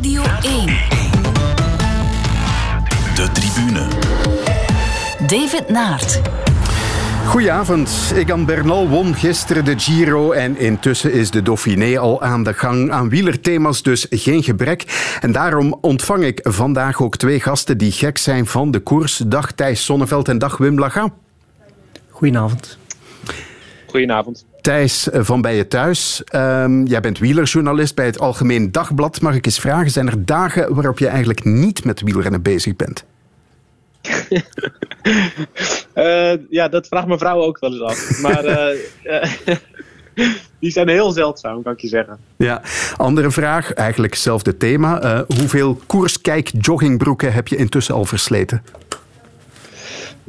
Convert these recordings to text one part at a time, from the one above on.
Radio 1. De tribune. David Naert. Goedenavond. Egan Bernal won gisteren de Giro en intussen is de Dauphiné al aan de gang. Aan wielerthema's dus geen gebrek. En daarom ontvang ik vandaag ook twee gasten die gek zijn van de koers. Dag Thijs Sonneveld en dag Wim Laga. Goedenavond. Goedenavond. Thijs van Bij je Thuis. Ehm, jij bent wielerjournalist bij het Algemeen Dagblad. Mag ik eens vragen, zijn er dagen waarop je eigenlijk niet met wielrennen bezig bent? uh, ja, dat vraagt mijn vrouw ook wel eens af. Maar uh, die zijn heel zeldzaam, kan ik je zeggen. Ja, andere vraag, eigenlijk hetzelfde thema. hoeveel koerskijk-joggingbroeken heb je intussen al versleten?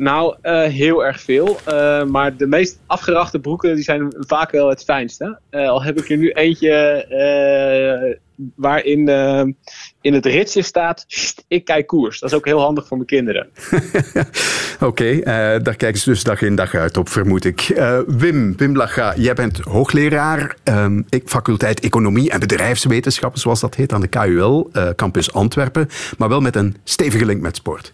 Nou, uh, heel erg veel. Uh, maar de meest afgerachte broeken die zijn vaak wel het fijnste. Uh, al heb ik er nu eentje waarin in het ritsje staat: ik kijk koers. Dat is ook heel handig voor mijn kinderen. Oké, daar kijken ze dus dag in dag uit op, vermoed ik. Wim, Wim Laga, jij bent hoogleraar ehm, faculteit Economie en Bedrijfswetenschappen, zoals dat heet, aan de KUL, campus Antwerpen. Maar wel met een stevige link met sport.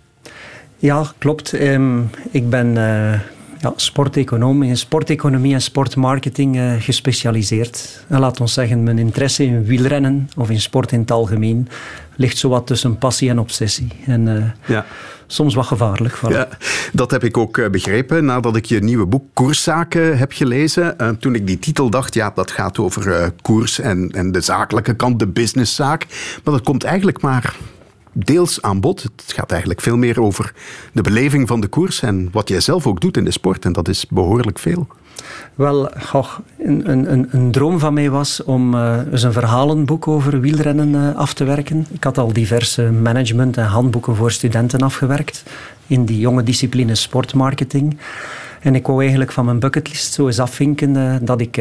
Ja, klopt. Ehm, ik ben uh, ja, sporteconoom in sporteconomie en sportmarketing uh, gespecialiseerd. En laat ons zeggen, mijn interesse in wielrennen of in sport in het algemeen ligt zowat tussen passie en obsessie. En uh, ja. soms wat gevaarlijk. Voilà. Ja, dat heb ik ook begrepen nadat ik je nieuwe boek Koerszaken heb gelezen. toen ik die titel dacht, ja, dat gaat over koers en, en de zakelijke kant, de businesszaak. Maar dat komt eigenlijk maar deels aan bod. Het gaat eigenlijk veel meer over de beleving van de koers en wat jij zelf ook doet in de sport. En dat is behoorlijk veel. Wel, goh, een, een, een, droom van mij was om uh, eens een verhalenboek over wielrennen uh, af te werken. Ik had al diverse management- en handboeken voor studenten afgewerkt in die jonge discipline sportmarketing. En ik wou eigenlijk van mijn bucketlist zo eens afvinken uh, dat ik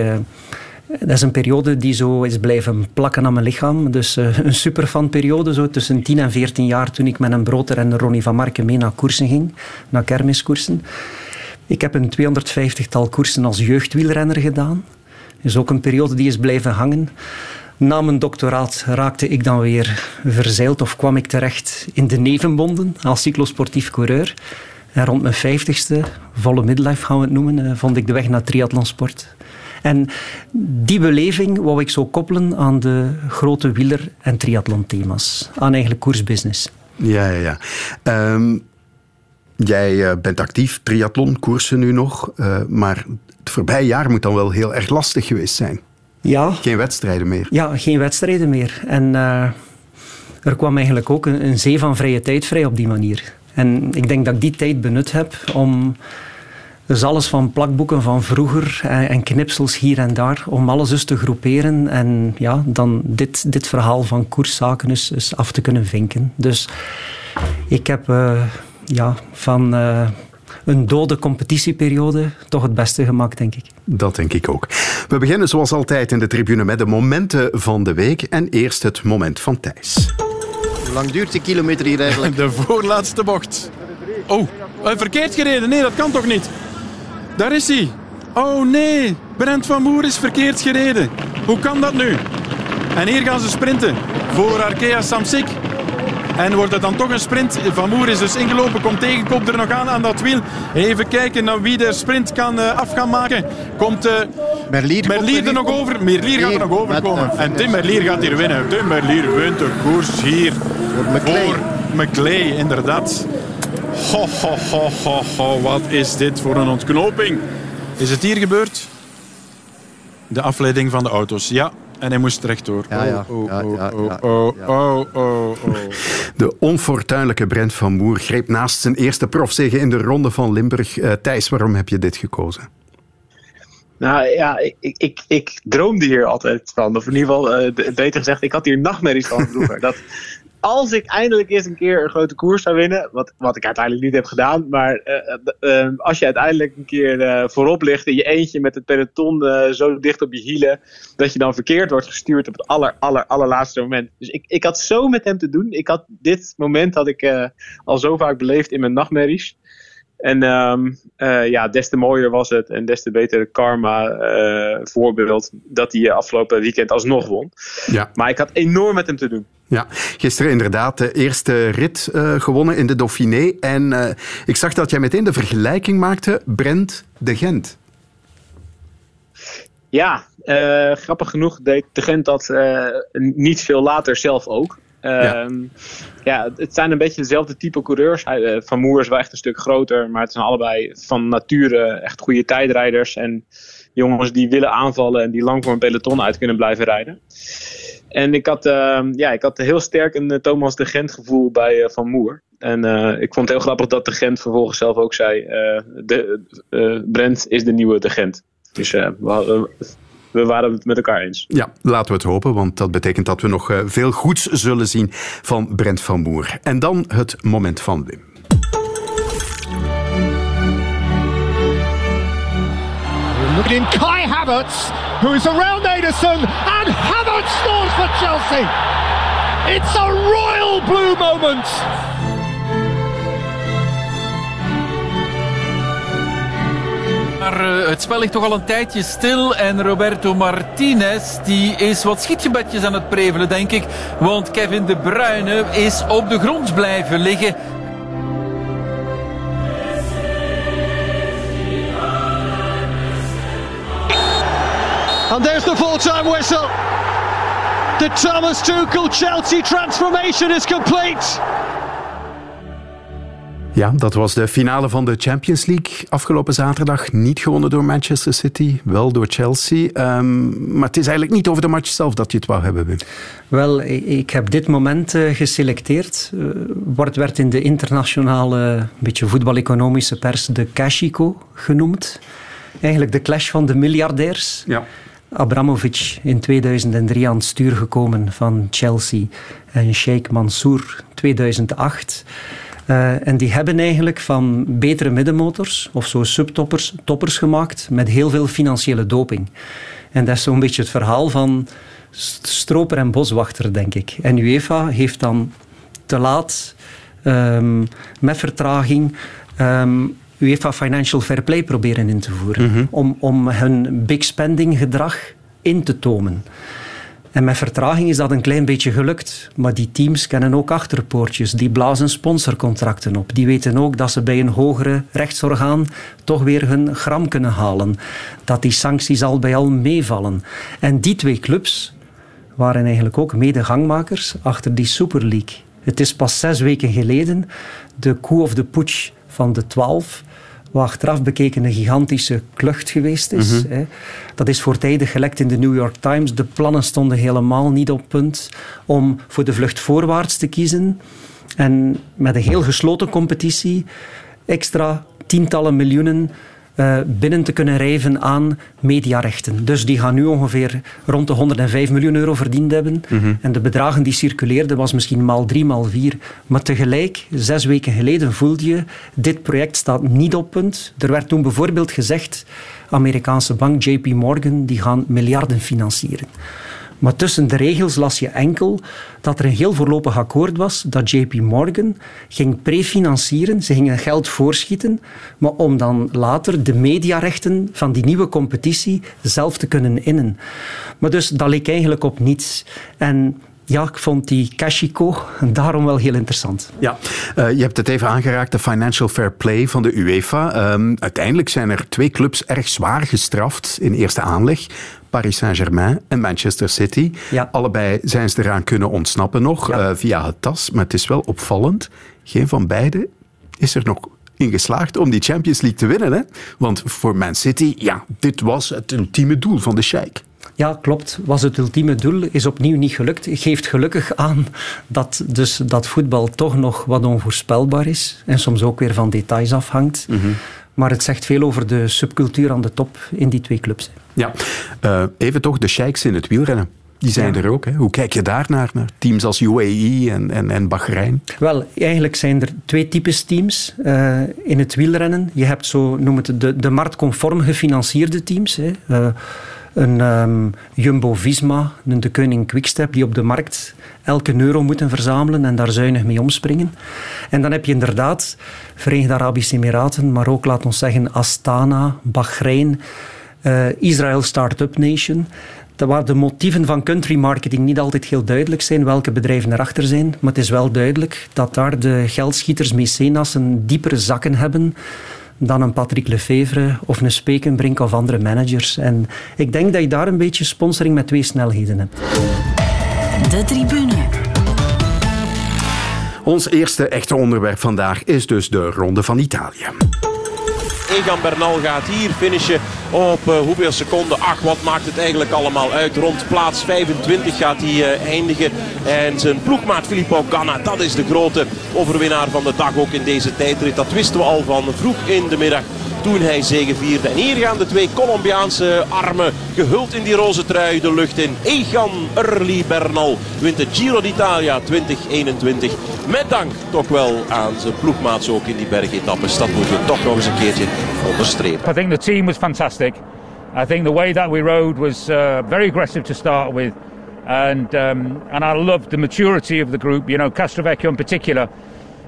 dat is een periode die zo is blijven plakken aan mijn lichaam. Dus uh, een superfanperiode, zo tussen 10 en 14 jaar, toen ik met een broodrenner Ronnie van Marken mee naar koersen ging, naar kermiskoersen. Ik heb een 250-tal koersen als jeugdwielrenner gedaan. Is ook een periode die is blijven hangen. Na mijn doctoraat raakte ik dan weer verzeild of kwam ik terecht in de nevenbonden als cyclosportief coureur. En rond mijn vijftigste, volle midlife gaan we het noemen, eh, vond ik de weg naar triathlonsport. En die beleving wou ik zo koppelen aan de grote wieler- en triathlon-thema's. Aan eigenlijk koersbusiness. Ja, ja, ja. Um, jij eh, bent actief, triathlon, koersen nu nog. Uh, maar het voorbije jaar moet dan wel heel erg lastig geweest zijn. Ja. Geen wedstrijden meer. Ja, geen wedstrijden meer. En uh, er kwam eigenlijk ook een, een zee van vrije tijd vrij op die manier. En ik denk dat ik die tijd benut heb om dus alles van plakboeken van vroeger en, knipsels hier en daar, om alles dus te groeperen en ja, dan dit, dit verhaal van koerszaken dus, dus af te kunnen vinken. Dus ik heb uh, ja, van uh, een dode competitieperiode toch het beste gemaakt, denk ik. Dat denk ik ook. We beginnen zoals altijd in de tribune met de momenten van de week. En eerst het moment van Thijs. Hoe lang duurt die kilometer hier eigenlijk? De voorlaatste bocht. Oh, verkeerd gereden. Nee, dat kan toch niet? Daar is hij. Oh nee, Brent van Moer is verkeerd gereden. Hoe kan dat nu? En hier gaan ze sprinten voor Arkea Samsic. En wordt het dan toch een sprint? Van Moer is dus ingelopen, komt tegen, komt er nog aan aan dat wiel. Even kijken naar wie de sprint kan uh, af gaan maken. Komt uh, Merlier, Merlier er nog over? Merlier gaat er nog overkomen. En Tim Merlier gaat hier winnen. Tim Merlier wint de koers hier voor McLeay, inderdaad. Ho, ho, ho, ho, ho, wat is dit voor een ontknoping? Is het hier gebeurd? De afleiding van de auto's, ja. En hij moest rechtdoor. Ja, ja. Oh, oh, oh, oh, oh, oh, oh, De onfortuinlijke Brent van Moer greep naast zijn eerste profzege in de Ronde van Limburg. Uh, Thijs, waarom heb je dit gekozen? Nou ja, ik, ik, ik droomde hier altijd van. Of in ieder geval, uh, beter gezegd, ik had hier nachtmerries van vroeger. dat, als ik eindelijk eens een keer een grote koers zou winnen, wat, wat ik uiteindelijk niet heb gedaan, maar uh, uh, als je uiteindelijk een keer voorop ligt in je eentje met het peloton zo dicht op je hielen, dat je dan verkeerd wordt gestuurd op het aller, aller, allerlaatste moment. Dus ik, ik had zo met hem te doen. Ik had dit moment had ik al zo vaak beleefd in mijn nachtmerries. En ehm, eh, ja, des te mooier was het en des te beter karma eh, voorbeeld dat hij afgelopen weekend alsnog won. Ja. Maar ik had enorm met hem te doen. Ja, gisteren inderdaad de eerste rit uh, gewonnen in de Dauphiné. En ik zag dat jij meteen de vergelijking maakte, Brent de Gent. Ja, grappig genoeg deed de Gent dat niet veel later zelf ook. Ja. Ehm, ja. het zijn een beetje dezelfde type coureurs. Hij, van Moer is wel echt een stuk groter, maar het zijn allebei van nature echt goede tijdrijders. En jongens die willen aanvallen en die lang voor een peloton uit kunnen blijven rijden. En ik had, uh, ja, ik had heel sterk een uh, Thomas de Gent gevoel bij uh, Van Moer. En ik vond het heel grappig dat de Gent vervolgens zelf ook zei: de, Brent is de nieuwe de Gent. Dus we, we, waren het met elkaar eens. Ja, laten we het hopen, want dat betekent dat we nog veel goeds zullen zien van Brent Van Moer. En dan het moment van Wim. Looking in Kai Havertz, who is around Ederson, and Havertz scores for Chelsea. It's a royal blue moment. Maar uh, het spel ligt toch al een tijdje stil en Roberto Martinez die is wat schietgebedjes aan het prevelen denk ik. Want Kevin De Bruyne is op de grond blijven liggen. And there's the full-time whistle. The Thomas Tuchel Chelsea transformation is complete. Ja, dat was de finale van de Champions League afgelopen zaterdag. Niet gewonnen door Manchester City, wel door Chelsea. Um, maar het is eigenlijk niet over de match zelf dat je het wou hebben, Wim. Wel, ik heb dit moment uh, geselecteerd. Uh, wordt werd in de internationale, beetje voetbal-economische pers de Cashiko genoemd. Eigenlijk de clash van de miljardairs. Ja. Abramovic in 2003 aan het stuur gekomen van Chelsea en Sheikh Mansour 2008. Uh, en die hebben eigenlijk van betere middenmotors of zo subtoppers toppers gemaakt met heel veel financiële doping. En dat is zo'n beetje het verhaal van stroper en boswachter, denk ik. En UEFA heeft dan te laat, um, met vertraging, um, UEFA Financial Fair Play proberen in te voeren. Mm -hmm. om, om hun big spending gedrag in te tomen. En met vertraging is dat een klein beetje gelukt. Maar die teams kennen ook achterpoortjes. Die blazen sponsorcontracten op. Die weten ook dat ze bij een hogere rechtsorgaan toch weer hun gram kunnen halen. Dat die sancties al bij al meevallen. En die twee clubs waren eigenlijk ook medegangmakers achter die Super League. Het is pas zes weken geleden de coup of de putsch van de twaalf wat achteraf bekeken een gigantische klucht geweest is. Mm -hmm. Dat is voortijdig gelekt in de New York Times. De plannen stonden helemaal niet op punt om voor de vlucht voorwaarts te kiezen. En met een heel gesloten competitie extra tientallen miljoenen uh, binnen te kunnen rijven aan mediarechten. Dus die gaan nu ongeveer rond de 105 miljoen euro verdiend hebben. Mm -hmm. En de bedragen die circuleerden was misschien maal drie, maal vier. Maar tegelijk, zes weken geleden voelde je, dit project staat niet op punt. Er werd toen bijvoorbeeld gezegd, Amerikaanse bank JP Morgan, die gaan miljarden financieren. Maar tussen de regels las je enkel dat er een heel voorlopig akkoord was dat JP Morgan ging prefinancieren, ze gingen geld voorschieten, maar om dan later de mediarechten van die nieuwe competitie zelf te kunnen innen. Maar dus dat leek eigenlijk op niets. En ja, ik vond die Cashiko daarom wel heel interessant. Ja, uh, je hebt het even aangeraakt, de financial fair play van de UEFA. Um, uiteindelijk zijn er twee clubs erg zwaar gestraft in eerste aanleg. Paris Saint-Germain en Manchester City. Ja. Allebei zijn ze eraan kunnen ontsnappen nog ja. uh, via het TAS. Maar het is wel opvallend. Geen van beiden is er nog in geslaagd om die Champions League te winnen. Hè? Want voor Man City, ja, dit was het ultieme doel van de Sheikh. Ja, klopt. Was het ultieme doel, is opnieuw niet gelukt. Geeft gelukkig aan dat, dus dat voetbal toch nog wat onvoorspelbaar is. En soms ook weer van details afhangt. Mm -hmm. Maar het zegt veel over de subcultuur aan de top in die twee clubs. Ja, uh, even toch de sheiks in het wielrennen. Die zijn ja. er ook. Hè? Hoe kijk je daar naar? naar teams als UAE en, en, en Bahrein? Wel, eigenlijk zijn er twee types teams uh, in het wielrennen. Je hebt zo, noem het, de, de marktconform gefinancierde teams. Hè. Uh, een um, Jumbo-Visma, een de Koning Quickstep, die op de markt elke euro moeten verzamelen en daar zuinig mee omspringen. En dan heb je inderdaad Verenigde Arabische Emiraten, maar ook, laat ons zeggen, Astana, Bahrein, uh, Israël Startup Nation waar de motieven van country marketing niet altijd heel duidelijk zijn, welke bedrijven erachter zijn. Maar het is wel duidelijk dat daar de geldschieters, mecenassen, diepere zakken hebben dan een Patrick Lefevre of een Spekenbrink of andere managers. En ik denk dat je daar een beetje sponsoring met twee snelheden hebt. De tribune. Ons eerste echte onderwerp vandaag is dus de Ronde van Italië. Egan Bernal gaat hier finishen op uh, hoeveel seconden. Ach, wat maakt het eigenlijk allemaal uit. Rond plaats 25 gaat hij uh, eindigen. En zijn ploegmaat Filippo Ganna, dat is de grote overwinnaar van de dag ook in deze tijdrit. Dat wisten we al van vroeg in de middag toen hij zegevierde. En hier gaan de twee Colombiaanse armen gehuld in die roze trui de lucht in. Egan Early Bernal wint de Giro d'Italia 2021. Met dank toch wel aan zijn ploegmaats ook in die bergetappes. Dat moeten we toch nog eens een keertje onderstrepen. I think the team was fantastic. I think the way that we rode was uh, very aggressive to start with. And, um, and I loved the maturity of the group. You know, Castrovecchio in particular.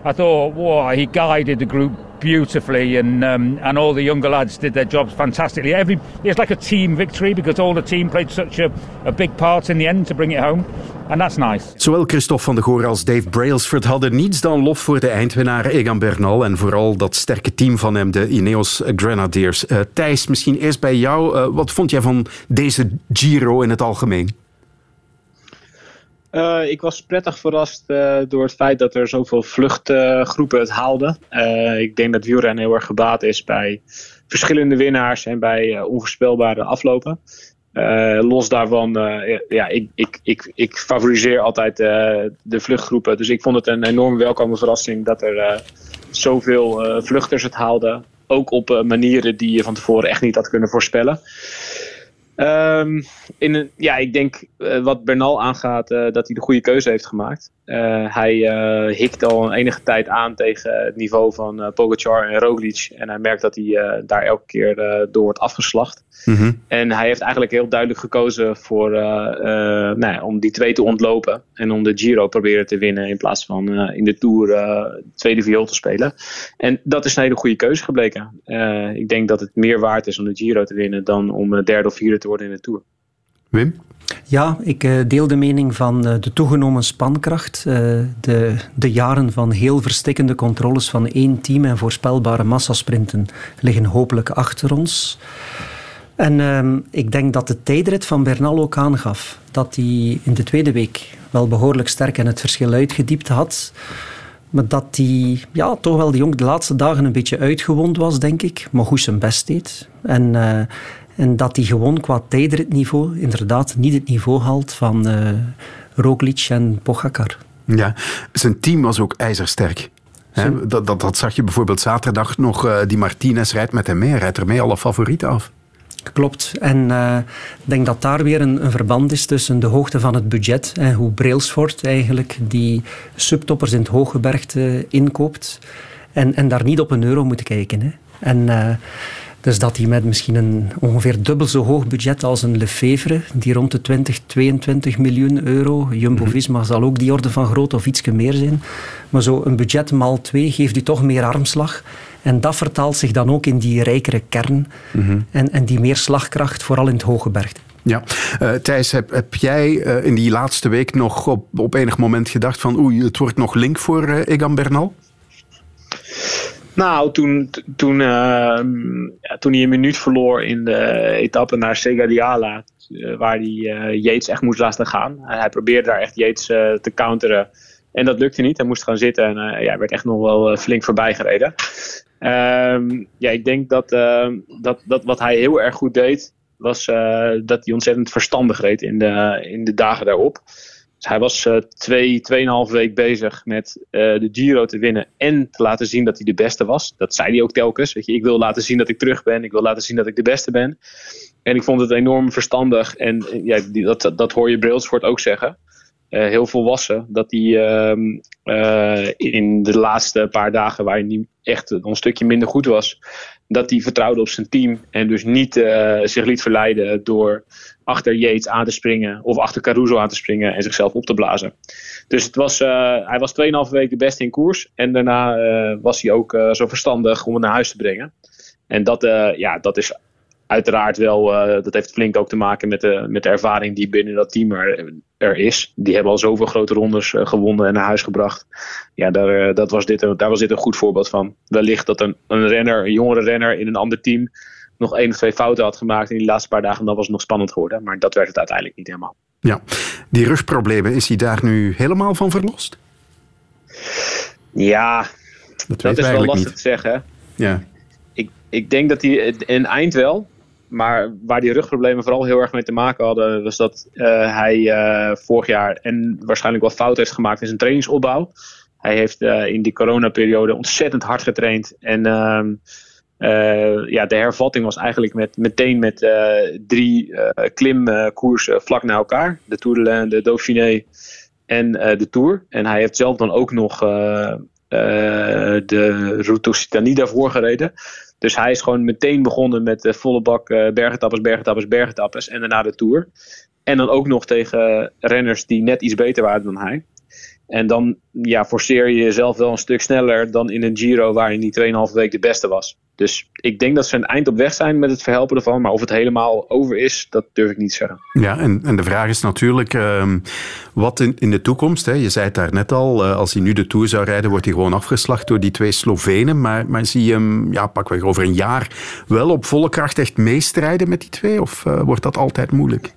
I thought, wow, he guided the group beautifully, and um, and all the younger lads did their jobs fantastically. Every it's like a team victory because all the team played such a, a big part in the end to bring it home, and that's nice. Zowel Christophe van der Goor als Dave Brailsford hadden niets dan lof voor de eindwinnaar Egan Bernal en vooral dat sterke team van hem, de Ineos Grenadiers. Uh, Thijs, misschien eerst bij jou. Uh, wat vond jij van deze Giro in het algemeen? Uh, ik was prettig verrast uh, door het feit dat er zoveel vluchtgroepen het haalden. ik denk dat wielrennen heel erg gebaat is bij verschillende winnaars en bij onvoorspelbare aflopen. los daarvan, ja, ik, ik, ik, ik favoriseer altijd de vluchtgroepen. Dus ik vond het een enorm welkome verrassing dat er zoveel vluchters het haalden. Ook op manieren die je van tevoren echt niet had kunnen voorspellen. Um, in een, ja, ik denk uh, wat Bernal aangaat, uh, dat hij de goede keuze heeft gemaakt. Uh, hij hikt al een enige tijd aan tegen het niveau van Pogacar en Roglic. En hij merkt dat hij daar elke keer door wordt afgeslacht. Mm -hmm. En hij heeft eigenlijk heel duidelijk gekozen voor, nou ja, om die twee te ontlopen. En om de Giro proberen te winnen in plaats van in de Tour tweede viool te spelen. En dat is een hele goede keuze gebleken. ik denk dat het meer waard is om de Giro te winnen dan om derde of vierde te worden in de Tour. Wim? Ja, ik uh, deel de mening van uh, de toegenomen spankracht. Uh, de, de jaren van heel verstikkende controles van één team en voorspelbare massasprinten liggen hopelijk achter ons. En ehm, ik denk dat de tijdrit van Bernal ook aangaf dat hij in de tweede week wel behoorlijk sterk en het verschil uitgediept had. Maar dat hij ja, toch wel de, jong, de laatste dagen een beetje uitgewond was, denk ik. Maar goed zijn best deed. En en dat hij gewoon qua tijdritniveau inderdaad niet het niveau haalt van uh, Roglic en Pogacar. Ja, zijn team was ook ijzersterk. He, dat, dat, dat, zag je bijvoorbeeld zaterdag nog. Uh, die Martinez rijdt met hem mee, rijdt er mee alle favorieten af. Klopt. En uh, ik denk dat daar weer een, een, verband is tussen de hoogte van het budget en hoe Brailsford eigenlijk die subtoppers in het hooggebergte inkoopt. En, en daar niet op een euro moet kijken. Hè. En dus dat hij met misschien een ongeveer dubbel zo hoog budget als een Lefevre, die rond de 20, 22 miljoen euro, Jumbo-Visma zal ook die orde van grootte of iets meer zijn, maar zo een budget maal twee geeft u toch meer armslag. En dat vertaalt zich dan ook in die rijkere kern mm-hmm. en, en die meer slagkracht, vooral in het hoge bergte. Ja, uh, Thijs, heb, heb jij uh, in die laatste week nog op, op enig moment gedacht van oei, het wordt nog link voor uh, Egan Bernal? Nou, toen, toen, uh, ja, toen hij een minuut verloor in de etappe naar Segadiala, uh, waar hij uh, Yates echt moest laten gaan. hij probeerde daar echt Yates eh, te counteren. En dat lukte niet. Hij moest gaan zitten en ja, hij werd echt nog wel flink voorbij gereden. Ehm, ja, ik denk dat, ehm, dat, dat wat hij heel erg goed deed, was dat hij ontzettend verstandig reed in de, in de dagen daarop. Dus hij was uh, twee, tweeënhalve week bezig met uh, de Giro te winnen en te laten zien dat hij de beste was. Dat zei hij ook telkens. Weet je, ik wil laten zien dat ik terug ben. Ik wil laten zien dat ik de beste ben. En ik vond het enorm verstandig. En ja, die, dat, dat hoor je Brailsford ook zeggen. Heel volwassen. Dat hij ehm, in de laatste paar dagen, waar hij echt een stukje minder goed was, dat hij vertrouwde op zijn team en dus niet uh, zich liet verleiden door achter Yates aan te springen of achter Caruso aan te springen en zichzelf op te blazen. Dus het was, uh, hij was 2,5 weken de beste in koers en daarna uh, was hij ook zo verstandig om hem naar huis te brengen. En dat, ja, dat is uiteraard wel, uh, dat heeft flink ook te maken met de, met de ervaring die binnen dat team er, er is. Die hebben al zoveel grote rondes uh, gewonnen en naar huis gebracht. Ja, daar, uh, dat was dit, daar was dit een goed voorbeeld van. Wellicht dat een, een renner, een jongere renner in een ander team nog één of twee fouten had gemaakt in die laatste paar dagen, dan was het nog spannend geworden. Maar dat werd het uiteindelijk niet helemaal. Ja, die rugproblemen, is hij daar nu helemaal van verlost? Ja, dat, dat is wel lastig niet. te zeggen. Ja. Ik, ik denk dat hij in eind wel, maar waar die rugproblemen vooral heel erg mee te maken hadden, was dat uh, hij uh, vorig jaar en waarschijnlijk wel fout heeft gemaakt in zijn trainingsopbouw. Hij heeft uh, in die coronaperiode ontzettend hard getraind. En ehm, ja, de hervatting was eigenlijk met, meteen met drie klimkoersen vlak na elkaar. De Tour de Lens, de Dauphiné en de Tour. En hij heeft zelf dan ook nog de Route Occitanie daarvoor gereden. Dus hij is gewoon meteen begonnen met de volle bak uh, bergetappes, bergetappes, bergetappes. En daarna de Tour. En dan ook nog tegen renners die net iets beter waren dan hij. En dan ja, forceer je jezelf wel een stuk sneller dan in een Giro waarin die 2,5 week de beste was. Dus ik denk dat ze een eind op weg zijn met het verhelpen ervan. Maar of het helemaal over is, dat durf ik niet zeggen. Ja, en, en de vraag is natuurlijk, um, wat in, in de toekomst? Hè? Je zei het daar net al, uh, als hij nu de Tour zou rijden, wordt hij gewoon afgeslacht door die twee Slovenen. Maar, maar zie je hem, ja, pakweg over een jaar, wel op volle kracht echt meestrijden met die twee? Of uh, wordt dat altijd moeilijk?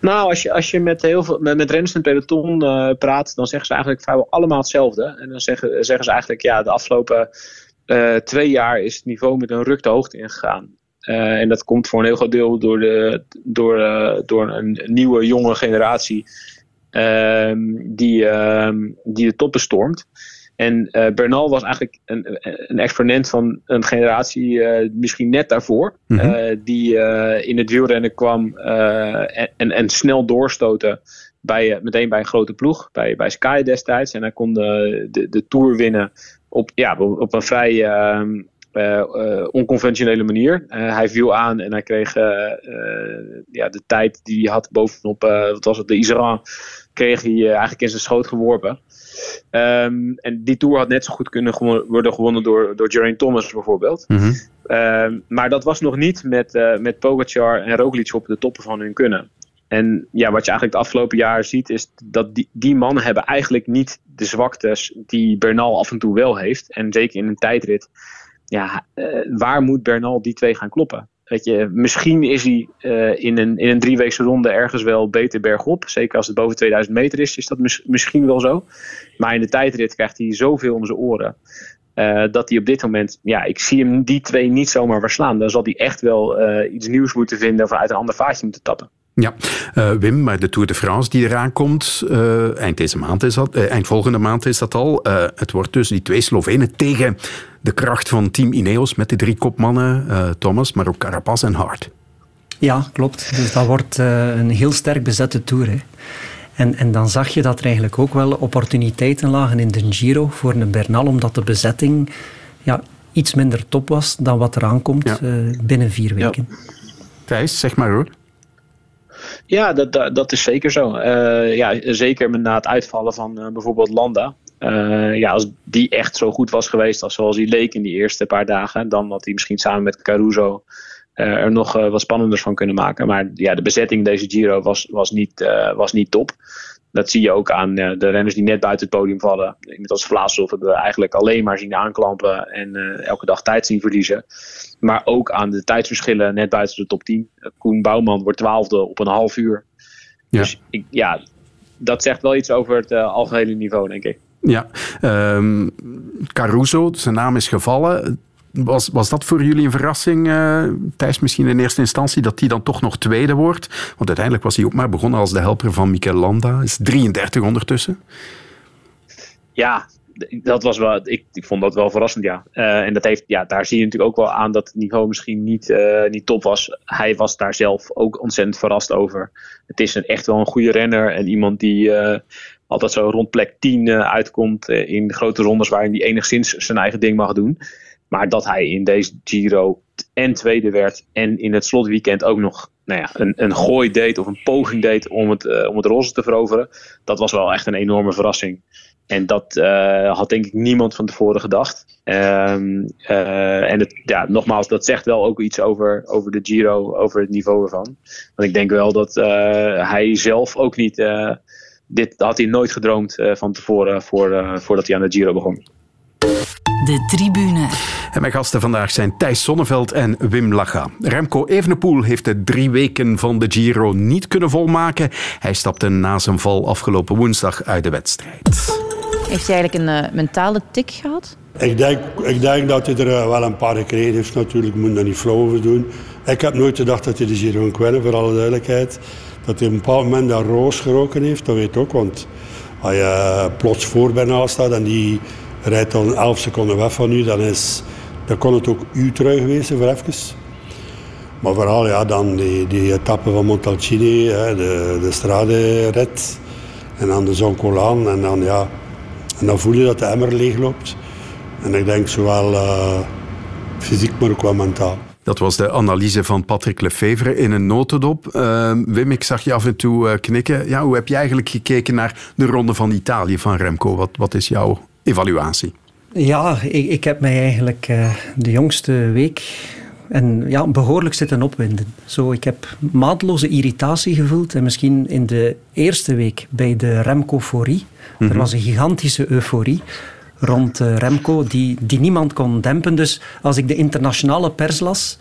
Nou, als je, als je met, heel veel, met, met renners in peloton uh, praat, dan zeggen ze eigenlijk vrijwel allemaal hetzelfde. En dan zeggen, zeggen ze eigenlijk, ja, de afgelopen uh, twee jaar is het niveau met een ruk de hoogte ingegaan. Uh, en dat komt voor een heel groot deel door, de, door, uh, door een nieuwe, jonge generatie ehm, die, ehm, die de top bestormt. En Bernal was eigenlijk een, een, exponent van een generatie misschien net daarvoor. Mm -hmm. uh, die in het wielrennen kwam en, en, en, snel doorstoten. Bij, meteen bij een grote ploeg, bij, bij Sky destijds. En hij kon de, de, de Tour winnen op, ja, op een vrij onconventionele manier. hij viel aan en hij kreeg ja, de tijd die hij had bovenop, wat was het, de Iseran, kreeg hij eigenlijk in zijn schoot geworpen. Um, en die Tour had net zo goed kunnen worden gewonnen door, door Geraint Thomas bijvoorbeeld. Mm -hmm. um, maar dat was nog niet met, uh, met Pogacar en Roglic op de toppen van hun kunnen. En ja, wat je eigenlijk de afgelopen jaren ziet, is dat die, die mannen hebben eigenlijk niet de zwaktes die Bernal af en toe wel heeft. En zeker in een tijdrit. Ja, uh, waar moet Bernal die twee gaan kloppen? Weet je, misschien is hij uh, in een, in een drieweekse ronde ergens wel beter bergop. Zeker als het boven 2000 meter is, is dat mis, misschien wel zo. Maar in de tijdrit krijgt hij zoveel om zijn oren. Uh, dat hij op dit moment, ja, ik zie hem die twee niet zomaar verslaan. Dan zal hij echt wel iets nieuws moeten vinden of uit een ander vaatje moeten tappen. Ja, uh, Wim, maar de Tour de France die eraan komt, uh, eind deze maand is dat, uh, eind volgende maand is dat al. het wordt dus die twee Slovenen tegen de kracht van team Ineos met de drie kopmannen, Thomas, maar ook Carapaz en Hart. Ja, klopt. Dus dat wordt een heel sterk bezette Tour. Hè. En, en dan zag je dat er eigenlijk ook wel opportuniteiten lagen in de Giro voor een Bernal, omdat de bezetting ja, iets minder top was dan wat eraan komt ja. binnen vier weken. Ja. Thijs, zeg maar hoor. Ja, dat, dat, is zeker zo. Uh, ja, zeker na het uitvallen van uh, bijvoorbeeld Landa. Uh, ja, als die echt zo goed was geweest als zoals hij leek in die eerste paar dagen, dan had hij misschien samen met Caruso er nog wat spannenders van kunnen maken. Maar ja, de bezetting deze Giro was, was, niet, was niet top. Dat zie je ook aan de renners die net buiten het podium vallen. Iemand als Vlaashoff hebben we eigenlijk alleen maar zien aanklampen en elke dag tijd zien verliezen. Maar ook aan de tijdsverschillen net buiten de top 10. Koen Bouwman wordt twaalfde op een half uur. Ja. Dus ik, ja, dat zegt wel iets over het uh, algehele niveau, denk ik. Ja, um, Caruso, zijn naam is gevallen. Was, was dat voor jullie een verrassing, uh, Thijs, misschien in eerste instantie, dat hij dan toch nog tweede wordt? Want uiteindelijk was hij ook maar begonnen als de helper van Mikel Landa. Is 33 ondertussen. Ja, dat was wel, ik, ik vond dat wel verrassend, ja. Uh, en dat heeft, ja, daar zie je natuurlijk ook wel aan dat het niveau misschien niet, uh, niet top was. Hij was daar zelf ook ontzettend verrast over. Het is een, echt wel een goede renner en iemand die altijd zo rond plek 10 uitkomt in grote rondes waarin hij enigszins zijn eigen ding mag doen. Maar dat hij in deze Giro en tweede werd en in het slotweekend ook nog nou ja, een, een gooi deed of een poging deed om het, uh, om het roze te veroveren. Dat was wel echt een enorme verrassing. En dat uh, had denk ik niemand van tevoren gedacht. Um, uh, en het, ja, nogmaals, dat zegt wel ook iets over, over de Giro, over het niveau ervan. Want ik denk wel dat hij zelf ook niet. dit had hij nooit gedroomd van tevoren, voor, voordat hij aan de Giro begon. De tribune. En mijn gasten vandaag zijn Thijs Sonneveld en Wim Lacha. Remco Evenepoel heeft de drie weken van de Giro niet kunnen volmaken. Hij stapte na zijn val afgelopen woensdag uit de wedstrijd. Heeft hij eigenlijk een uh, mentale tik gehad? Ik denk, ik denk dat hij er uh, wel een paar gekregen heeft natuurlijk. Ik moet daar niet flauw over doen. Ik heb nooit gedacht dat hij de Giro ging winnen, voor alle duidelijkheid. Dat hij op een bepaald moment dat roos geroken heeft, dat weet ik ook. Want als je plots voor bijna staat en die rijdt dan 11 seconden weg van u, dan, is, dan kon het ook u terug geweest voor even. Maar vooral ja, dan die, die etappe van Montalcini, hè, de, de stradenrit en dan de Zoncolan. En dan, ja, en dan voel je dat de emmer leegloopt. En ik denk zowel uh, fysiek, maar ook wel mentaal. Dat was de analyse van Patrick Lefevre in een notendop. Uh, Wim, ik zag je af en toe uh, knikken. Ja, hoe heb je eigenlijk gekeken naar de Ronde van Italië van Remco? Wat, wat is jouw evaluatie? Ja, ik, ik heb mij eigenlijk uh, de jongste week en ja, behoorlijk zitten opwinden. Zo, ik heb maatloze irritatie gevoeld. En misschien in de eerste week bij de Remco-forie. Mm-hmm. Er was een gigantische euforie rond uh, Remco die, die niemand kon dempen. Dus als ik de internationale pers las,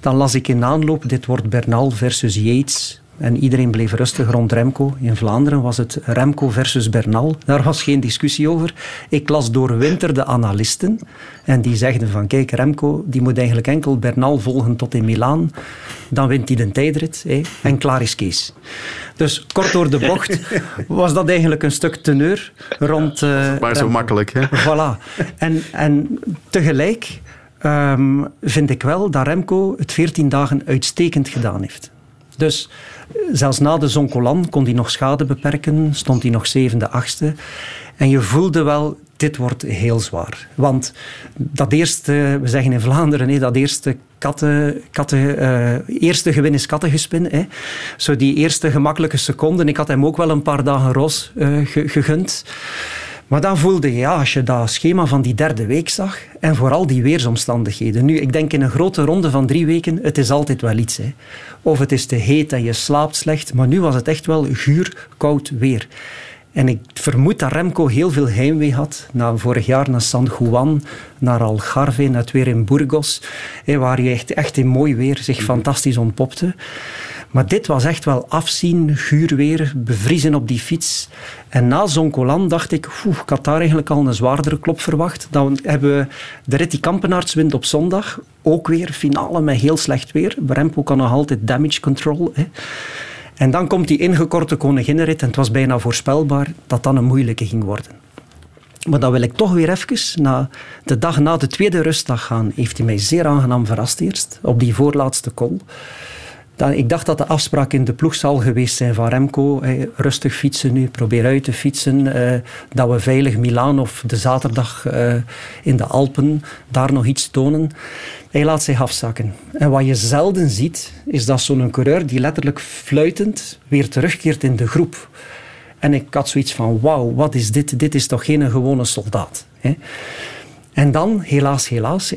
dan las ik in aanloop: dit wordt Bernal versus Yates. En iedereen bleef rustig rond Remco. In Vlaanderen was het Remco versus Bernal. Daar was geen discussie over. Ik las doorwinterde analisten. En die zeiden van, kijk, Remco die moet eigenlijk enkel Bernal volgen tot in Milaan. Dan wint hij de tijdrit. Hé, en klaar is Kees. Dus kort door de bocht was dat eigenlijk een stuk teneur rond uh, Maar Remco. zo makkelijk, hè? Voilà. En, en tegelijk um, vind ik wel dat Remco het 14 dagen uitstekend gedaan heeft. Dus zelfs na de Zoncolan kon hij nog schade beperken, stond hij nog zevende, achtste. En je voelde wel, dit wordt heel zwaar. Want dat eerste, we zeggen in Vlaanderen, dat eerste katten, katten, uh, eerste gewin is kattengespin. Hè. Zo die eerste gemakkelijke seconden. Ik had hem ook wel een paar dagen roos uh, gegund. Maar dan voelde je, ja, als je dat schema van die derde week zag, en vooral die weersomstandigheden. Nu, ik denk in een grote ronde van drie weken, het is altijd wel iets. Hè. Of het is te heet en je slaapt slecht, maar nu was het echt wel guur, koud weer. En ik vermoed dat Remco heel veel heimwee had. Na vorig jaar naar San Juan, naar Algarve, net weer in Burgos. Waar je echt, echt in mooi weer zich fantastisch ontpopte. Maar dit was echt wel afzien, guur weer, bevriezen op die fiets. En na Zoncolan dacht ik, ik had daar eigenlijk al een zwaardere klop verwacht. Dan hebben we de rit die Kampenaerts wint op zondag. Ook weer finale met heel slecht weer. Remco kan nog altijd damage control. Hè. En dan komt die ingekorte koninginnenrit en het was bijna voorspelbaar dat dan een moeilijke ging worden. Maar dan wil ik toch weer even, na de dag na de tweede rustdag gaan, heeft hij mij zeer aangenaam verrast eerst, op die voorlaatste call. Dan, ik dacht dat de afspraak in de ploeg zal geweest zijn van Remco. Rustig fietsen nu, probeer uit te fietsen. Uh, dat we veilig Milaan of de zaterdag uh, in de Alpen daar nog iets tonen. Hij laat zich afzakken. En wat je zelden ziet, is dat zo'n coureur die letterlijk fluitend weer terugkeert in de groep. En ik had zoiets van, wauw, wat is dit? Dit is toch geen gewone soldaat. En dan, helaas, helaas...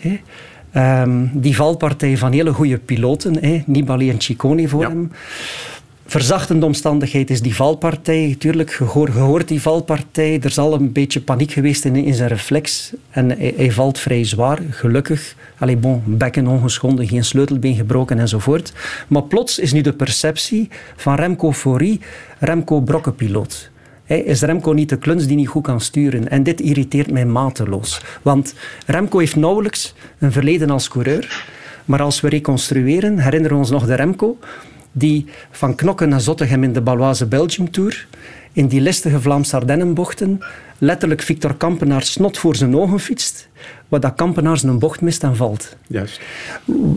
Um, die valpartij van hele goede piloten, hè, Nibali en Ciccone voor ja. hem. Verzachtende omstandigheid is die valpartij. Tuurlijk, gehoord, gehoord die valpartij. Er zal een beetje paniek geweest in, in zijn reflex. En hij, hij, valt vrij zwaar, gelukkig. Allee, bon, bekken ongeschonden, geen sleutelbeen gebroken enzovoort. Maar plots is nu de perceptie van Remco Faurie, Remco brokkenpiloot. Hey, is Remco niet de kluns die niet goed kan sturen? En dit irriteert mij mateloos. Want Remco heeft nauwelijks een verleden als coureur. Maar als we reconstrueren, herinneren we ons nog de Remco die van Knokken naar Zottegem in de Baloise Belgium Tour in die listige Vlaamse Ardennenbochten letterlijk Victor Kampenaar snot voor zijn ogen fietst, wat dat Kampenaar zijn bocht mist en valt. Juist.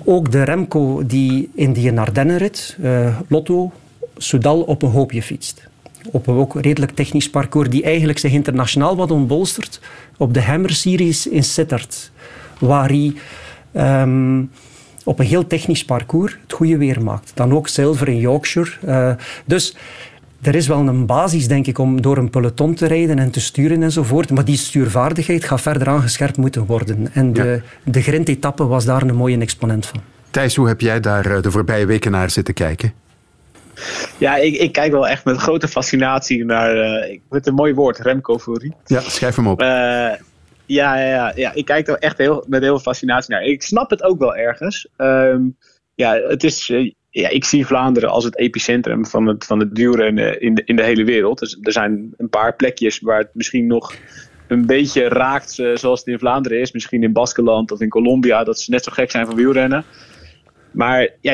Ook de Remco die in die Ardennenrit, uh, Lotto, Soudal op een hoopje fietst op een ook redelijk technisch parcours die eigenlijk zich internationaal wat ontbolstert op de Hammer Series in Sittard. waar hij ehm, op een heel technisch parcours het goede weer maakt. Dan ook zilver in Yorkshire. Uh, dus er is wel een basis, denk ik, om door een peloton te rijden en te sturen enzovoort. Maar die stuurvaardigheid gaat verder aangescherpt moeten worden. En de, ja. de grindetappe was daar een mooie exponent van. Thijs, hoe heb jij daar eh, de voorbije weken naar zitten kijken? Ja, ik, ik kijk wel echt met grote fascinatie naar. Uh, ik vind het een mooi woord, Remco-furie. Ja, schrijf hem op. Uh, ja, ja, ja, ik kijk er echt heel, met heel veel fascinatie naar. Ik snap het ook wel ergens. Um, ja, het is, ja, ik zie Vlaanderen als het epicentrum van het, van het duurrennen in de, in de hele wereld. Dus er zijn een paar plekjes waar het misschien nog een beetje raakt zoals het in Vlaanderen is. Misschien in Baskeland of in Colombia, dat ze net zo gek zijn van wielrennen. Maar ja,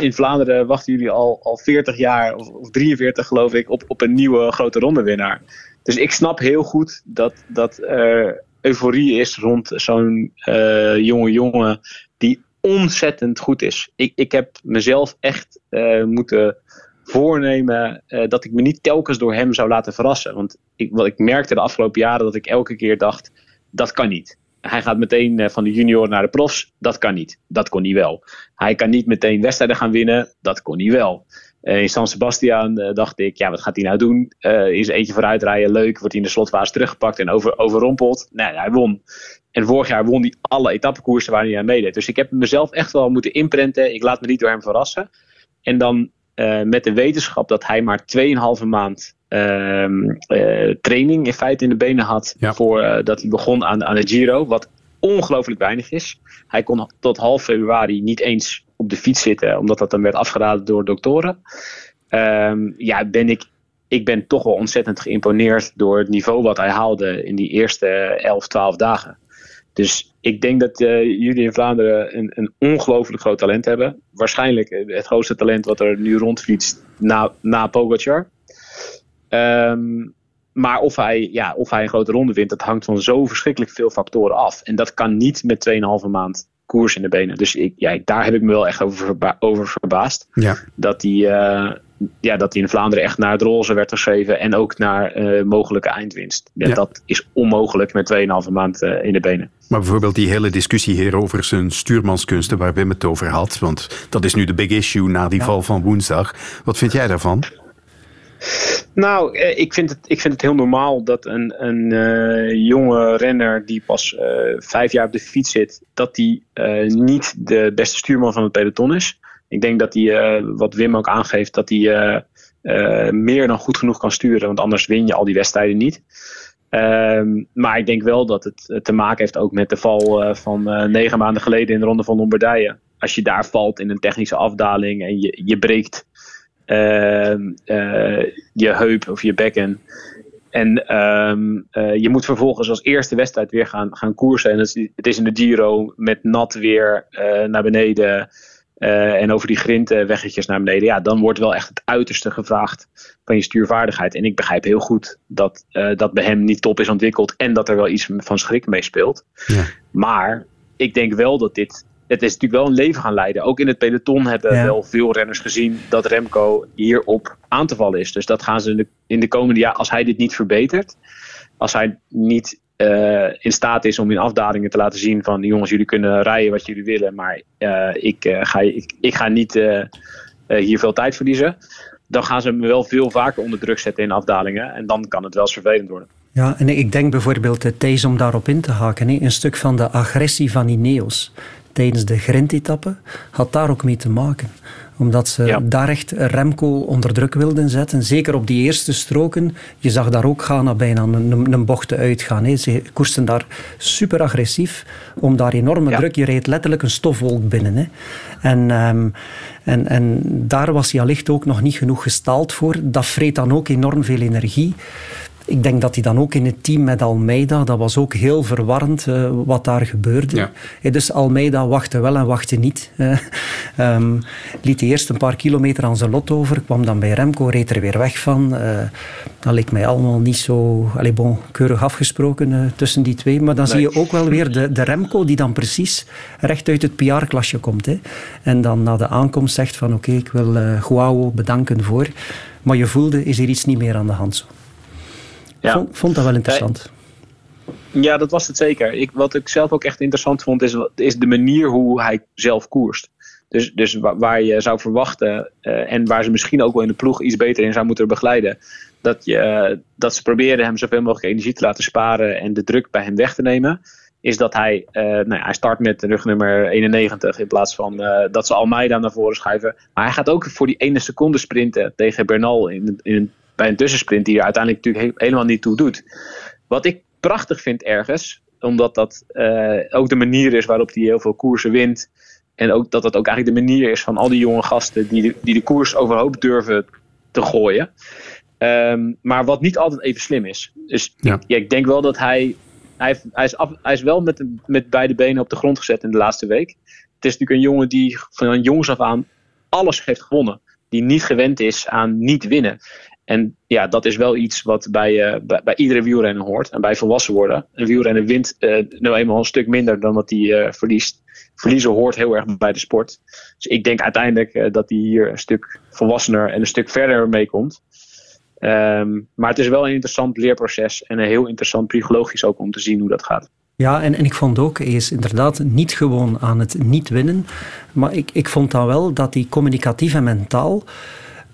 in Vlaanderen wachten jullie al, al 40 jaar, of, of 43 geloof ik, op, op een nieuwe grote rondewinnaar. Dus ik snap heel goed dat, dat er euforie is rond zo'n uh, jonge jongen die ontzettend goed is. Ik, ik heb mezelf echt uh, moeten voornemen dat ik me niet telkens door hem zou laten verrassen. Want ik, wat ik merkte de afgelopen jaren dat ik elke keer dacht, dat kan niet. Hij gaat meteen uh, van de junior naar de profs, dat kan niet. Dat kon hij wel. Hij kan niet meteen wedstrijden gaan winnen, dat kon hij wel. in San Sebastian dacht ik, ja, wat gaat hij nou doen? is eentje vooruit rijden, leuk. Wordt hij in de slotfase teruggepakt en over, overrompeld? Nee, hij won. En vorig jaar won hij alle etappekoersen waar hij aan meedeed. Dus ik heb mezelf echt wel moeten imprenten. Ik laat me niet door hem verrassen. En dan uh, met de wetenschap dat hij maar 2,5 maand uh, uh, training in feite in de benen had. Ja. Voordat hij begon aan, aan de Giro. Wat ongelooflijk weinig is. Hij kon tot half februari niet eens op de fiets zitten. Omdat dat dan werd afgeraden door doktoren. Um, ja, ben ik ik ben toch wel ontzettend geïmponeerd door het niveau wat hij haalde in die eerste 11, 12 dagen. Dus ik denk dat uh, jullie in Vlaanderen een, een ongelooflijk groot talent hebben. Waarschijnlijk het grootste talent wat er nu rondfietst na, na Pogacar. Um, maar of hij, ja, of hij een grote ronde wint, dat hangt van zo verschrikkelijk veel factoren af. En dat kan niet met 2,5 maand koers in de benen. Dus ik, ja, daar heb ik me wel echt over, verba over verbaasd. Ja. Dat hij uh, ja, dat hij in Vlaanderen echt naar het roze werd geschreven. En ook naar uh, mogelijke eindwinst. Ja, ja. Dat is onmogelijk met 2,5 maand uh, in de benen. Maar bijvoorbeeld die hele discussie hier over zijn stuurmanskunsten waar Wim het over had. Want dat is nu de big issue na die ja. val van woensdag. Wat vind jij daarvan? Nou, ik vind het, ik vind het heel normaal dat een, een uh, jonge renner die pas uh, vijf jaar op de fiets zit, dat die niet de beste stuurman van het peloton is. Ik denk dat hij, wat Wim ook aangeeft, dat hij meer dan goed genoeg kan sturen, want anders win je al die wedstrijden niet. Um, maar ik denk wel dat het te maken heeft ook met de val van negen maanden geleden in de Ronde van Lombardije. Als je daar valt in een technische afdaling en je, je breekt je heup of je bekken. En um, uh, je moet vervolgens als eerste wedstrijd weer gaan, gaan koersen. En het is, het is in de Giro met nat weer naar beneden. en over die grindweggetjes naar beneden. Ja, dan wordt wel echt het uiterste gevraagd van je stuurvaardigheid. En ik begrijp heel goed dat dat bij hem niet top is ontwikkeld. En dat er wel iets van schrik mee speelt. Ja. Maar ik denk wel dat dit het is natuurlijk wel een leven gaan leiden. Ook in het peloton hebben ja. wel veel renners gezien dat Remco hierop aan te vallen is. Dus dat gaan ze in de, in de komende jaar, als hij dit niet verbetert, als hij niet uh, in staat is om in afdalingen te laten zien van jongens, jullie kunnen rijden wat jullie willen, maar uh, ik, uh, ga, ik, ik, ga niet hier veel tijd verliezen. Dan gaan ze hem wel veel vaker onder druk zetten in afdalingen. En dan kan het wel vervelend worden. Ja, en ik denk bijvoorbeeld, Thijs, om daarop in te haken, een stuk van de agressie van Ineos tijdens de grindetappe had daar ook mee te maken omdat ze ja. daar echt Remco onder druk wilden zetten. Zeker op die eerste stroken. Je zag daar ook Ghana bijna een, een bocht uitgaan. Hè. Ze koersten daar super agressief. Om daar enorme ja. druk. Je reed letterlijk een stofwolk binnen. En, um, en, en daar was hij allicht ook nog niet genoeg gestaald voor. Dat vreet dan ook enorm veel energie. Ik denk dat hij dan ook in het team met Almeida, dat was ook heel verwarrend uh, wat daar gebeurde. Ja. Ja, dus Almeida wachtte wel en wachtte niet. Uh, um, liet hij eerst een paar kilometer aan zijn lot over, kwam dan bij Remco, reed er weer weg van. Uh, dat leek mij allemaal niet zo allez, bon, keurig afgesproken tussen die twee. Maar dan nee. zie je ook wel weer de, de Remco die dan precies recht uit het PR-klasje komt. Hè. En dan na de aankomst zegt van oké, okay, ik wil Guao bedanken voor. Maar je voelde, is er iets niet meer aan de hand zo. Ja. Vond, vond, dat wel interessant. Ja, dat was het zeker. Ik, wat ik zelf ook echt interessant vond, is, is de manier hoe hij zelf koerst. Dus, dus waar, je zou verwachten uh, en waar ze misschien ook wel in de ploeg iets beter in zou moeten begeleiden. Dat, je, uh, dat ze proberen hem zoveel mogelijk energie te laten sparen en de druk bij hem weg te nemen. Is dat hij, uh, nou ja, hij start met rugnummer 91 in plaats van dat ze Almeida naar voren schuiven. Maar hij gaat ook voor die ene seconde sprinten tegen Bernal in, in, bij een tussensprint die er uiteindelijk natuurlijk helemaal niet toe doet. Wat ik prachtig vind ergens, omdat dat ook de manier is waarop hij heel veel koersen wint. En ook dat dat ook eigenlijk de manier is van al die jonge gasten die de, die de koers overhoop durven te gooien. Um, maar wat niet altijd even slim is. Dus ja. ja ik denk wel dat hij. Hij, hij, is, af, hij is wel met, met beide benen op de grond gezet in de laatste week. Het is natuurlijk een jongen die van jongs af aan alles heeft gewonnen. Die niet gewend is aan niet winnen. En ja, dat is wel iets wat bij, uh, bij, bij, iedere wielrenner hoort. En bij volwassen worden. Een wielrenner wint uh, nou eenmaal een stuk minder dan dat hij uh, verliest verliezen hoort heel erg bij de sport. Dus ik denk uiteindelijk dat hij hier een stuk volwassener en een stuk verder mee komt. Um, maar het is wel een interessant leerproces en een heel interessant psychologisch ook om te zien hoe dat gaat. Ja, en, en ik vond ook, hij is inderdaad niet gewoon aan het niet winnen. Maar ik, ik vond dan wel dat hij communicatief en mentaal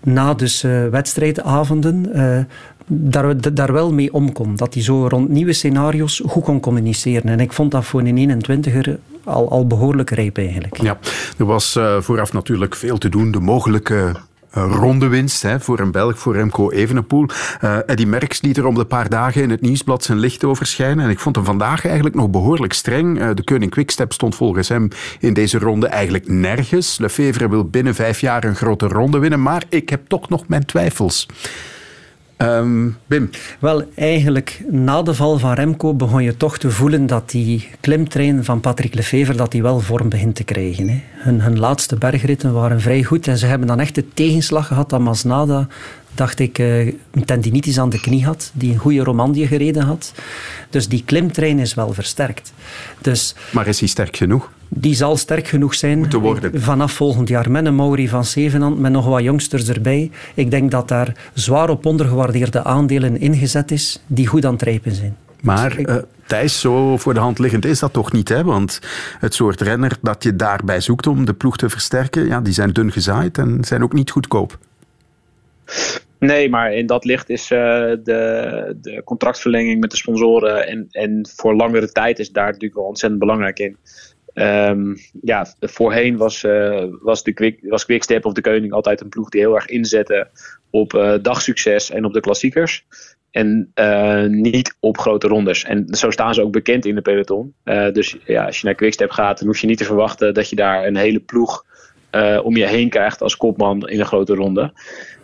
na dus uh, wedstrijdavonden uh, daar, daar wel mee om kon. Dat hij zo rond nieuwe scenario's goed kon communiceren. En ik vond dat voor een 21er al, al behoorlijk rijp eigenlijk. Ja, er was uh, vooraf natuurlijk veel te doen. De mogelijke uh, rondewinst hè, voor een Belg, voor Remco Evenepoel. Uh, Eddie Merckx liet er om de paar dagen in het nieuwsblad zijn licht over schijnen. En ik vond hem vandaag eigenlijk nog behoorlijk streng. Uh, de koning Quickstep stond volgens hem in deze ronde eigenlijk nergens. Lefevre wil binnen vijf jaar een grote ronde winnen, maar ik heb toch nog mijn twijfels. Um, Wim? Wel, eigenlijk na de val van Remco begon je toch te voelen dat die klimtrein van Patrick Lefevre dat die wel vorm begint te krijgen. Hè. Hun, hun laatste bergritten waren vrij goed en ze hebben dan echt de tegenslag gehad dat Masnada dacht ik, uh, een tendinitis aan de knie had, die een goede Romandie gereden had. Dus die klimtrein is wel versterkt. Dus, maar is hij sterk genoeg? Die zal sterk genoeg zijn vanaf volgend jaar. Met een Mauri van Zevenand, met nog wat jongsters erbij. Ik denk dat daar zwaar op ondergewaardeerde aandelen ingezet is, die goed aan het rijpen zijn. Maar uh, Thijs, zo voor de hand liggend is dat toch niet? Hè? Want het soort renner dat je daarbij zoekt om de ploeg te versterken, ja, die zijn dun gezaaid en zijn ook niet goedkoop. Nee, maar in dat licht is uh, de, de contractverlenging met de sponsoren en, en voor langere tijd is daar natuurlijk wel ontzettend belangrijk in. Um, ja, voorheen was, uh, was, de Quick, was Quickstep of de Koning altijd een ploeg die heel erg inzette op uh, dagsucces en op de klassiekers. En niet op grote rondes. En zo staan ze ook bekend in de peloton. dus ja, als je naar Quickstep gaat, dan hoef je niet te verwachten dat je daar een hele ploeg om je heen krijgt als kopman in een grote ronde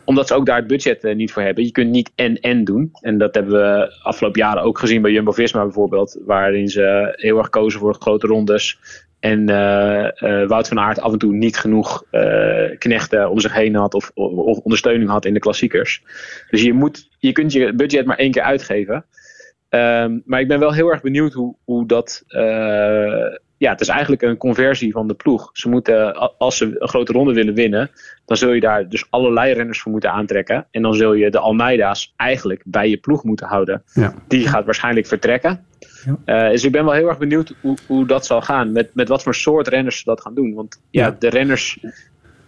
omdat ze ook daar het budget uh, niet voor hebben. Je kunt niet en-en doen. En dat hebben we afgelopen jaren ook gezien bij Jumbo-Visma bijvoorbeeld. Waarin ze heel erg kozen voor grote rondes. En uh, uh, Wout van Aert af en toe niet genoeg knechten om zich heen had. Of, of, ondersteuning had in de klassiekers. Dus je, moet, je kunt je budget maar één keer uitgeven. Um, maar ik ben wel heel erg benieuwd hoe, hoe dat ja, het is eigenlijk een conversie van de ploeg. Ze moeten, als ze een grote ronde willen winnen, dan zul je daar dus allerlei renners voor moeten aantrekken. En dan zul je de Almeida's eigenlijk bij je ploeg moeten houden. Ja. Die gaat waarschijnlijk vertrekken. Ja. Uh, dus ik ben wel heel erg benieuwd hoe, hoe dat zal gaan. Met, met wat voor soort renners ze dat gaan doen. Want ja, de renners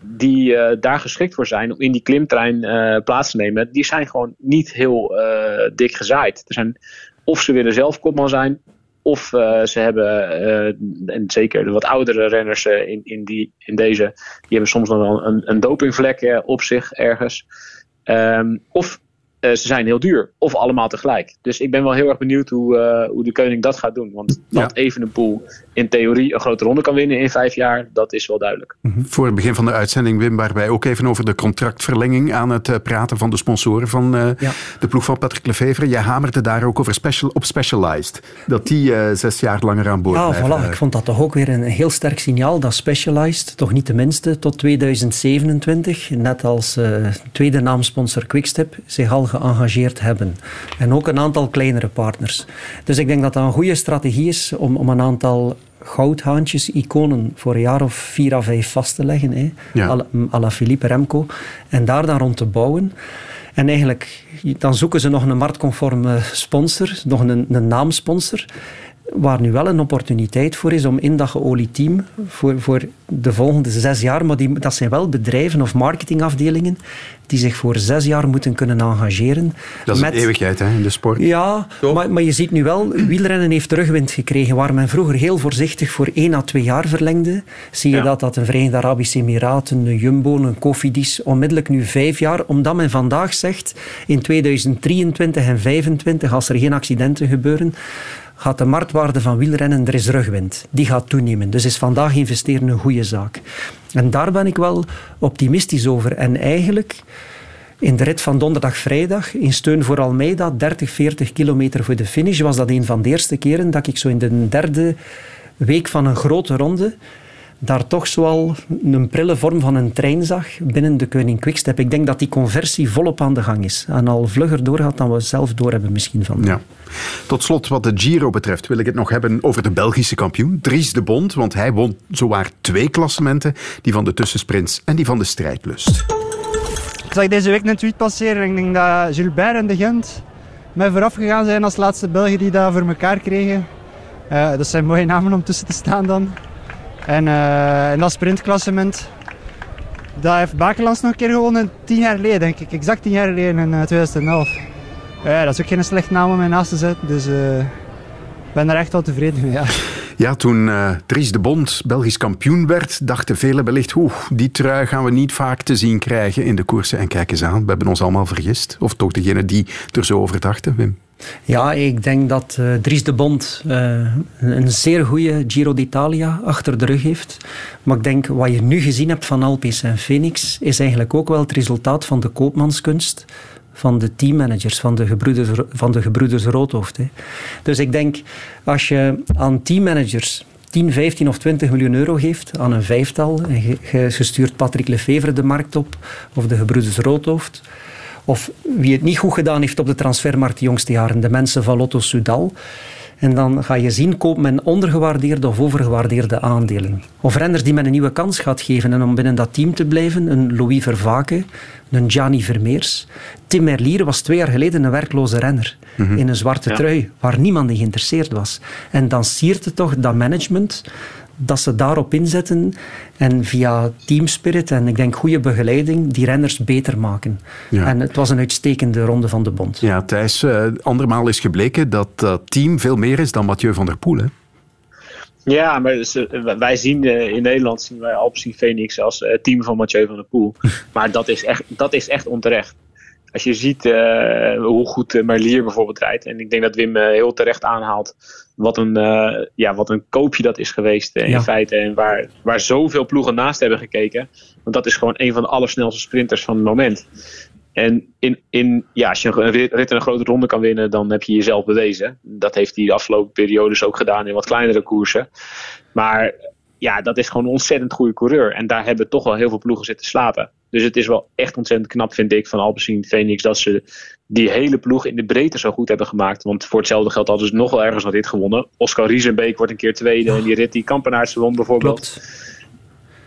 die uh, daar geschikt voor zijn om in die klimtrein uh, plaats te nemen, die zijn gewoon niet heel dik gezaaid. Er zijn, of ze willen zelf kopman zijn, of uh, ze hebben, uh, en zeker de wat oudere renners uh, in, in, die, in deze, die hebben soms nog wel een, een dopingvlek op zich ergens. Um, of ze zijn heel duur. Of allemaal tegelijk. Dus ik ben wel heel erg benieuwd hoe, hoe de koning dat gaat doen. Want dat ja. Evenepoel in theorie een grote ronde kan winnen in vijf jaar, dat is wel duidelijk. -hmm. Voor het begin van de uitzending, Wim, waren wij ook even over de contractverlenging aan het uh, praten van de sponsoren van ja. de ploeg van Patrick Lefevre. Jij hamerde daar ook over special, op Specialized. Dat die zes jaar langer aan boord ja, blijven. Voilà. Ik vond dat toch ook weer een heel sterk signaal dat Specialized, toch niet de minste, tot 2027, net als tweede naamsponsor Quickstep, zich al geëngageerd hebben. En ook een aantal kleinere partners. Dus ik denk dat dat een goede strategie is om, om een aantal goudhaantjes, iconen voor een jaar of vier à vijf vast te leggen. Hè, ja. à la Philippe Remco. En daar dan rond te bouwen. En eigenlijk, dan zoeken ze nog een marktconforme sponsor, nog een, een naamsponsor waar nu wel een opportuniteit voor is om in dat team voor, voor de volgende zes jaar, maar die, dat zijn wel bedrijven of marketingafdelingen die zich voor zes jaar moeten kunnen engageren. Dat is met, een eeuwigheid hè, in de sport. Ja, maar, maar, je ziet nu wel, wielrennen heeft terugwind gekregen. Waar men vroeger heel voorzichtig voor één à twee jaar verlengde, zie je dat dat een Verenigde Arabische Emiraten, een Jumbo, een Cofidis, onmiddellijk nu vijf jaar, omdat men vandaag zegt, in 2023 en 2025, als er geen accidenten gebeuren, gaat de marktwaarde van wielrennen, er is rugwind. Die gaat toenemen. Dus is vandaag investeren een goede zaak. En daar ben ik wel optimistisch over. En eigenlijk in de rit van donderdag-vrijdag, in steun voor Almeida, 30, 40 kilometer voor de finish, was dat een van de eerste keren dat ik zo in de derde week van een grote ronde daar toch zoal een prille vorm van een trein zag binnen de Koning Quickstep. Ik denk dat die conversie volop aan de gang is. En al vlugger doorgaat dan we zelf doorhebben misschien van. Ja. Tot slot, wat de Giro betreft, wil ik het nog hebben over de Belgische kampioen, Dries de Bond. Want hij won zowaar twee klassementen, die van de tussensprints en die van de strijdlust. Ik zag deze week een tweet passeren en ik denk dat Gilbert en de Gent mij vooraf gegaan zijn als laatste Belgen die dat voor elkaar kregen. Uh, dat zijn mooie namen om tussen te staan dan. En uh, in dat sprintklassement, dat heeft Bakelands nog een keer gewonnen, tien jaar geleden denk ik. Exact tien jaar geleden in 2011. Eh, ja, dat is ook geen slecht naam om mij naast te zetten, dus ik ben er echt wel tevreden mee. Ja. Ja, toen uh, Dries de Bond Belgisch kampioen werd, dachten velen wellicht, oeh, die trui gaan we niet vaak te zien krijgen in de koersen. En kijk eens aan, we hebben ons allemaal vergist. Of toch degene die er zo over dachten, Wim. Ja, ik denk dat uh, Dries de Bond uh, een zeer goede Giro d'Italia achter de rug heeft. Maar ik denk, wat je nu gezien hebt van Alpes en Phoenix, is eigenlijk ook wel het resultaat van de koopmanskunst van de teammanagers, van de gebroeders, van de gebroeders Roodhoofd. Hè. Dus ik denk, als je aan teammanagers 10, 15 of 20 miljoen euro geeft aan een vijftal, en je stuurt Patrick Lefevre de markt op, of de gebroeders Roodhoofd, of wie het niet goed gedaan heeft op de transfermarkt de jongste jaren, de mensen van Lotto Sudal. En dan ga je zien, koopt men ondergewaardeerde of overgewaardeerde aandelen. Of renners die men een nieuwe kans gaat geven. En om binnen dat team te blijven, een Louis Vervaken, een Gianni Vermeers. Tim Merlier was twee jaar geleden een werkloze renner. Mhm. In een zwarte trui, waar niemand in geïnteresseerd was. En dan siert het toch dat management dat ze daarop inzetten en via teamspirit en ik denk goede begeleiding die renners beter maken. En het was een uitstekende ronde van de bond. Ja, Thijs, uh, andermaal is gebleken dat dat team veel meer is dan Mathieu van der Poel. Hè? Ja, maar eh, wij zien uh, in Nederland zien wij Alpecin Phoenix als team van Mathieu van der Poel. maar dat is echt, dat is echt onterecht als je ziet uh, hoe goed Merlier bijvoorbeeld rijdt. En ik denk dat Wim uh, heel terecht aanhaalt wat een, ja, wat een koopje dat is geweest in feite. En waar, waar zoveel ploegen naast hebben gekeken. Want dat is gewoon een van de allersnelste sprinters van het moment. En in, in, ja, als je een rit in een grote ronde kan winnen, dan heb je jezelf bewezen. Dat heeft hij de afgelopen periodes ook gedaan in wat kleinere koersen. Maar ja, dat is gewoon een ontzettend goede coureur. En daar hebben toch wel heel veel ploegen zitten slapen. Dus het is wel echt ontzettend knap, vind ik, van Alpecin Phoenix dat ze die hele ploeg in de breedte zo goed hebben gemaakt. Want voor hetzelfde geld hadden ze nog wel ergens nog dit gewonnen. Oscar Riesenbeek wordt een keer tweede en die rit die Kampenaerts won bijvoorbeeld.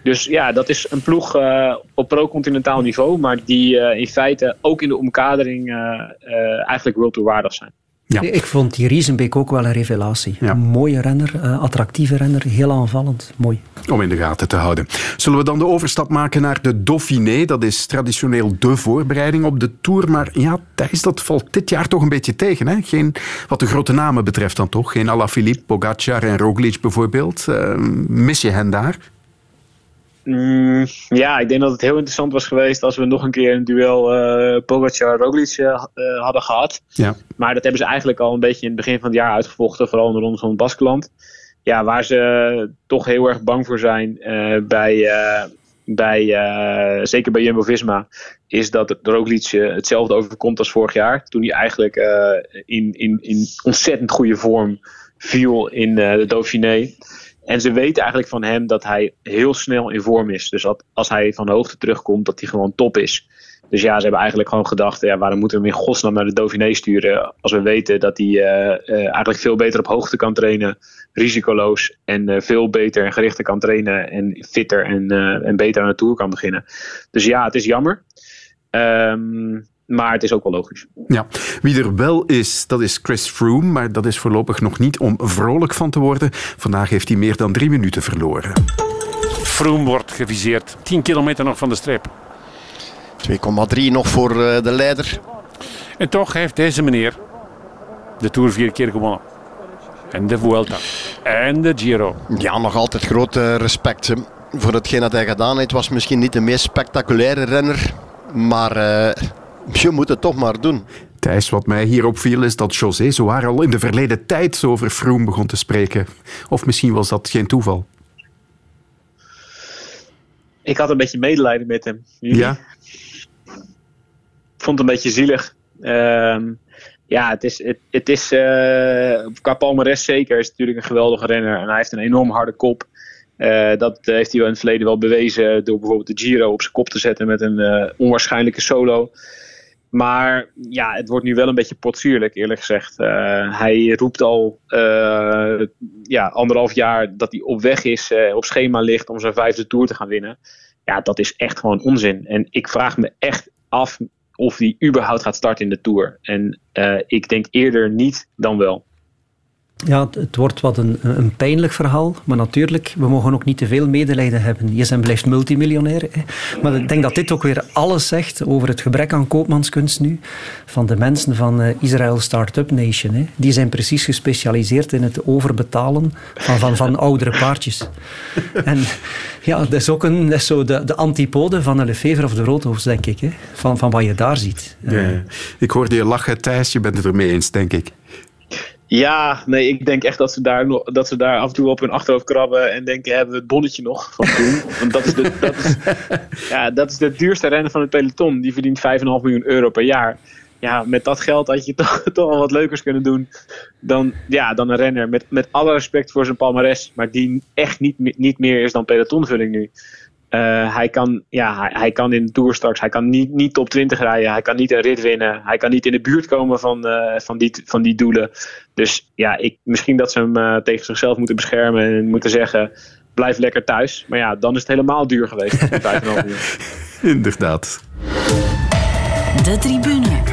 Dus ja, dat is een ploeg uh, op pro-continentaal niveau, maar die uh, in feite ook in de omkadering uh, eigenlijk world waardig zijn. Ja. Ik vond die Riesenbeek ook wel een revelatie. Een mooie renner, uh, attractieve renner, heel aanvallend. Mooi. Om in de gaten te houden. Zullen we dan de overstap maken naar de Dauphiné? Dat is traditioneel de voorbereiding op de Tour. Maar ja, Thijs, dat valt dit jaar toch een beetje tegen. Hè? Geen, wat de grote namen betreft dan toch. Geen Alaphilippe, Pogacar en Roglic bijvoorbeeld. Uh, mis je hen daar? Mm, ja, ik denk dat het heel interessant was geweest als we nog een keer een duel uh, Pogacar-Roglic uh, hadden gehad. Ja. Maar dat hebben ze eigenlijk al een beetje in het begin van het jaar uitgevochten, vooral in de ronde van het Baskeland. Ja, waar ze toch heel erg bang voor zijn bij, bij zeker bij Jumbo-Visma, is dat Roglic hetzelfde overkomt als vorig jaar. Toen hij eigenlijk in, in, in ontzettend goede vorm viel in de Dauphiné. En ze weten eigenlijk van hem dat hij heel snel in vorm is. Dus dat als hij van de hoogte terugkomt, dat hij gewoon top is. Dus ja, ze hebben eigenlijk gewoon gedacht, ja, waarom moeten we hem in godsnaam naar de Dauphiné sturen? Als we weten dat hij uh, uh, eigenlijk veel beter op hoogte kan trainen, risicoloos en uh, veel beter en gerichter kan trainen en fitter en, en beter aan de Tour kan beginnen. Dus ja, het is jammer. Um, maar het is ook wel logisch. Ja, wie er wel is, dat is Chris Froome, maar dat is voorlopig nog niet om vrolijk van te worden. Vandaag heeft hij meer dan drie minuten verloren. Froome wordt geviseerd. 10 kilometer nog van de streep. 2,3 nog voor eh, de leider. En toch heeft deze meneer de Tour vier keer gewonnen. En de Vuelta. En de Giro. Ja, nog altijd groot eh, respect voor hetgeen dat hij gedaan heeft. was misschien niet de meest spectaculaire renner. Maar uh, je moet het toch maar doen. Thijs, wat mij hier opviel is dat José zowaar al in de verleden tijd over Froome begon te spreken. Of misschien was dat geen toeval. Ik had een beetje medelijden met hem. Jullie? Ja. Ik vond het een beetje zielig. Ehm, ja, het is, het, het is uh, qua palmares zeker is het natuurlijk een geweldige renner. En hij heeft een enorm harde kop. Uh, dat heeft hij wel in het verleden wel bewezen door bijvoorbeeld de Giro op zijn kop te zetten met een uh, onwaarschijnlijke solo. Maar ja, het wordt nu wel een beetje potsierlijk, eerlijk gezegd. Uh, hij roept al ja, anderhalf jaar dat hij op weg is, op schema ligt om zijn vijfde tour te gaan winnen. Ja, dat is echt gewoon onzin. En ik vraag me echt af of hij überhaupt gaat starten in de tour. En ik denk eerder niet dan wel. Ja, het wordt wat een, een pijnlijk verhaal. Maar natuurlijk, we mogen ook niet te veel medelijden hebben. Bent blijft multimiljonair. Maar ik denk dat dit ook weer alles zegt over het gebrek aan koopmanskunst nu. Van de mensen van uh, Israël Startup Nation. Hè. Die zijn precies gespecialiseerd in het overbetalen van, van, van oudere paardjes. En ja, dat is ook een, dat is zo de, de antipode van de Lefevre of de Roodhoofd, denk ik. Van, van wat je daar ziet. Ja, ik hoorde je lachen, Thijs. Je bent het ermee eens, denk ik. Ja, nee, ik denk echt dat ze daar, dat ze daar af en toe op hun achterhoofd krabben en denken, hebben we het bonnetje nog van toen? Want dat is, de, dat, is, ja, dat is de duurste renner van het peloton. Die verdient 5,5 miljoen euro per jaar. Ja, met dat geld had je toch, toch wel wat leukers kunnen doen dan, ja, dan een renner. Met, met alle respect voor zijn palmares, maar die echt niet, niet meer is dan pelotonvulling nu. Uh, hij, kan, ja, hij, hij, kan in de Tour straks, hij kan niet, niet top 20 rijden, hij kan niet een rit winnen, hij kan niet in de buurt komen van, uh, van, die, van die doelen. Dus ja, ik, misschien dat ze hem uh, tegen zichzelf moeten beschermen en moeten zeggen, blijf lekker thuis. Maar ja, dan is het helemaal duur geweest. 5,5 uur. Inderdaad. De tribune.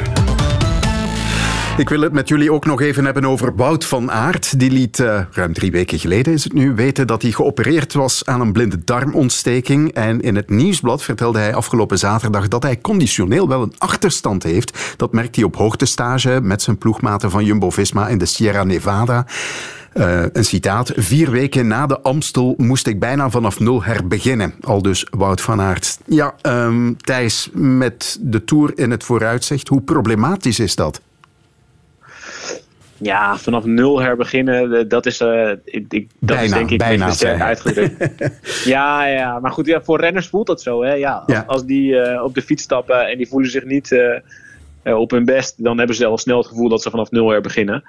Ik wil het met jullie ook nog even hebben over Wout van Aert. Die liet uh, ruim drie weken geleden is het nu weten dat hij geopereerd was aan een blinde darmontsteking. En in het nieuwsblad vertelde hij afgelopen zaterdag dat hij conditioneel wel een achterstand heeft. Dat merkt hij op hoogtestage met zijn ploegmaten van Jumbo-Visma in de Sierra Nevada. Uh, een citaat. Vier weken na de Amstel moest ik bijna vanaf nul herbeginnen. Al dus Wout van Aert. Ja, um, Thijs, met de Tour in het vooruitzicht, hoe problematisch is dat? Ja, vanaf nul herbeginnen, dat is, uh, ik, ik, dat bijna, is denk ik bijna, sterk uitgedrukt. ja, ja, maar goed, ja, voor renners voelt dat zo. Hè? Ja, als, Ja. als die uh, op de fiets stappen en die voelen zich niet uh, op hun best, dan hebben ze al snel het gevoel dat ze vanaf nul herbeginnen.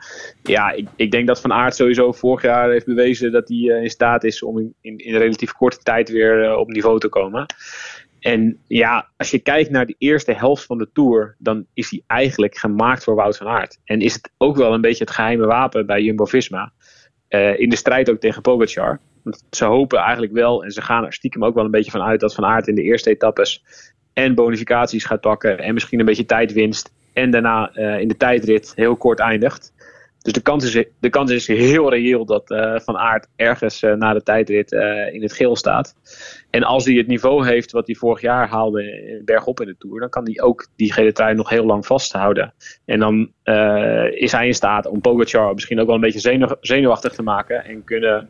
Ja, ik, ik denk dat Van Aert sowieso vorig jaar heeft bewezen dat hij in staat is om in, in, in relatief korte tijd weer op niveau te komen. En ja, als je kijkt naar de eerste helft van de Tour, dan is hij eigenlijk gemaakt voor Wout van Aert. En is het ook wel een beetje het geheime wapen bij Jumbo-Visma. Uh, in de strijd ook tegen Pogacar. Want ze hopen eigenlijk wel, en ze gaan er stiekem ook wel een beetje van uit, dat Van Aert in de eerste etappes en bonificaties gaat pakken. En misschien een beetje tijdwinst. En daarna uh, in de tijdrit heel kort eindigt. Dus de kans is, de kans is heel reëel dat uh, Van Aert ergens uh, na de tijdrit uh, in het geel staat. En als hij het niveau heeft wat hij vorig jaar haalde bergop in de Tour, dan kan hij ook die gele trui nog heel lang vasthouden. En dan is hij in staat om Pogacar misschien ook wel een beetje zenuw, zenuwachtig te maken. En kunnen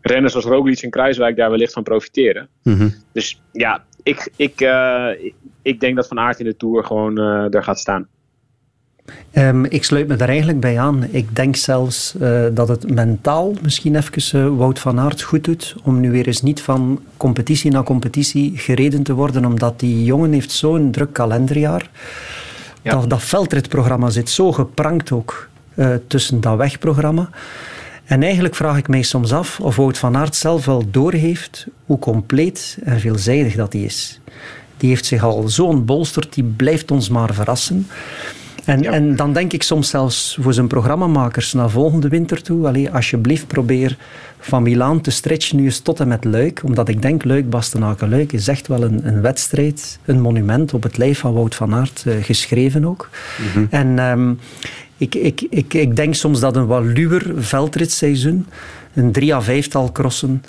renners als Roglic en Kruiswijk daar wellicht van profiteren. Mm-hmm. Dus ja, ik, ik, ik, ik denk dat Van Aert in de Tour gewoon daar gaat staan. Um, ik sluit me daar eigenlijk bij aan. Ik denk zelfs uh, dat het mentaal misschien even uh, Wout van Aert goed doet om nu weer eens niet van competitie naar competitie gereden te worden, omdat die jongen heeft zo'n druk kalenderjaar. Ja. Dat, dat veldritprogramma zit zo geprankt ook uh, tussen dat wegprogramma. En eigenlijk vraag ik mij soms af of Wout van Aert zelf wel doorheeft hoe compleet en veelzijdig dat hij is. Die heeft zich al zo ontbolsterd, die blijft ons maar verrassen. En, en dan denk ik soms zelfs voor zijn programmamakers naar volgende winter toe. Allee, alsjeblieft probeer van Milaan te stretchen nu eens tot en met Luik. Omdat ik denk, Luik, Bastenaken, Luik is echt wel een, een wedstrijd. Een monument op het lijf van Wout van Aert uh, geschreven ook. Mhm. En um, ik, ik, ik, ik denk soms dat een wat luwer veldritseizoen, een drie à vijftal crossen,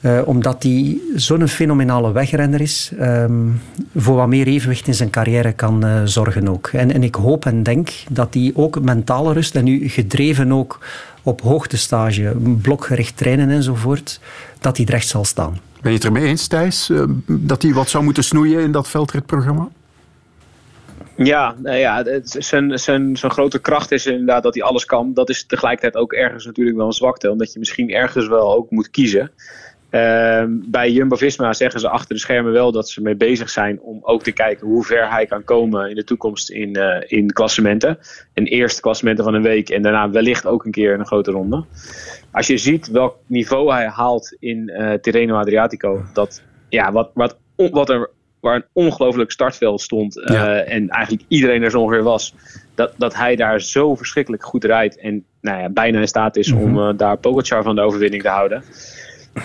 uh, omdat hij zo'n fenomenale wegrenner is, um, voor wat meer evenwicht in zijn carrière kan uh, zorgen ook. En, en ik hoop en denk dat hij ook mentale rust, en nu gedreven ook op hoogtestage, blokgericht trainen enzovoort, dat hij recht zal staan. Ben je het ermee eens, Thijs, uh, dat hij wat zou moeten snoeien in dat veldritprogramma? Ja, nou ja zijn, zijn, zijn grote kracht is inderdaad dat hij alles kan. Dat is tegelijkertijd ook ergens natuurlijk wel een zwakte, omdat je misschien ergens wel ook moet kiezen. Uh, bij Jumbo-Visma zeggen ze achter de schermen wel dat ze mee bezig zijn om ook te kijken hoe ver hij kan komen in de toekomst in, uh, in klassementen. En eerst klassementen van een week en daarna wellicht ook een keer een grote ronde. Als je ziet welk niveau hij haalt in uh, Tirreno Adriatico, dat, ja, wat, wat, wat er, waar een ongelooflijk startveld stond ja. en eigenlijk iedereen er zo ongeveer was, dat, dat hij daar zo verschrikkelijk goed rijdt en nou ja, bijna in staat is mm -hmm. om daar Pogacar van de overwinning te houden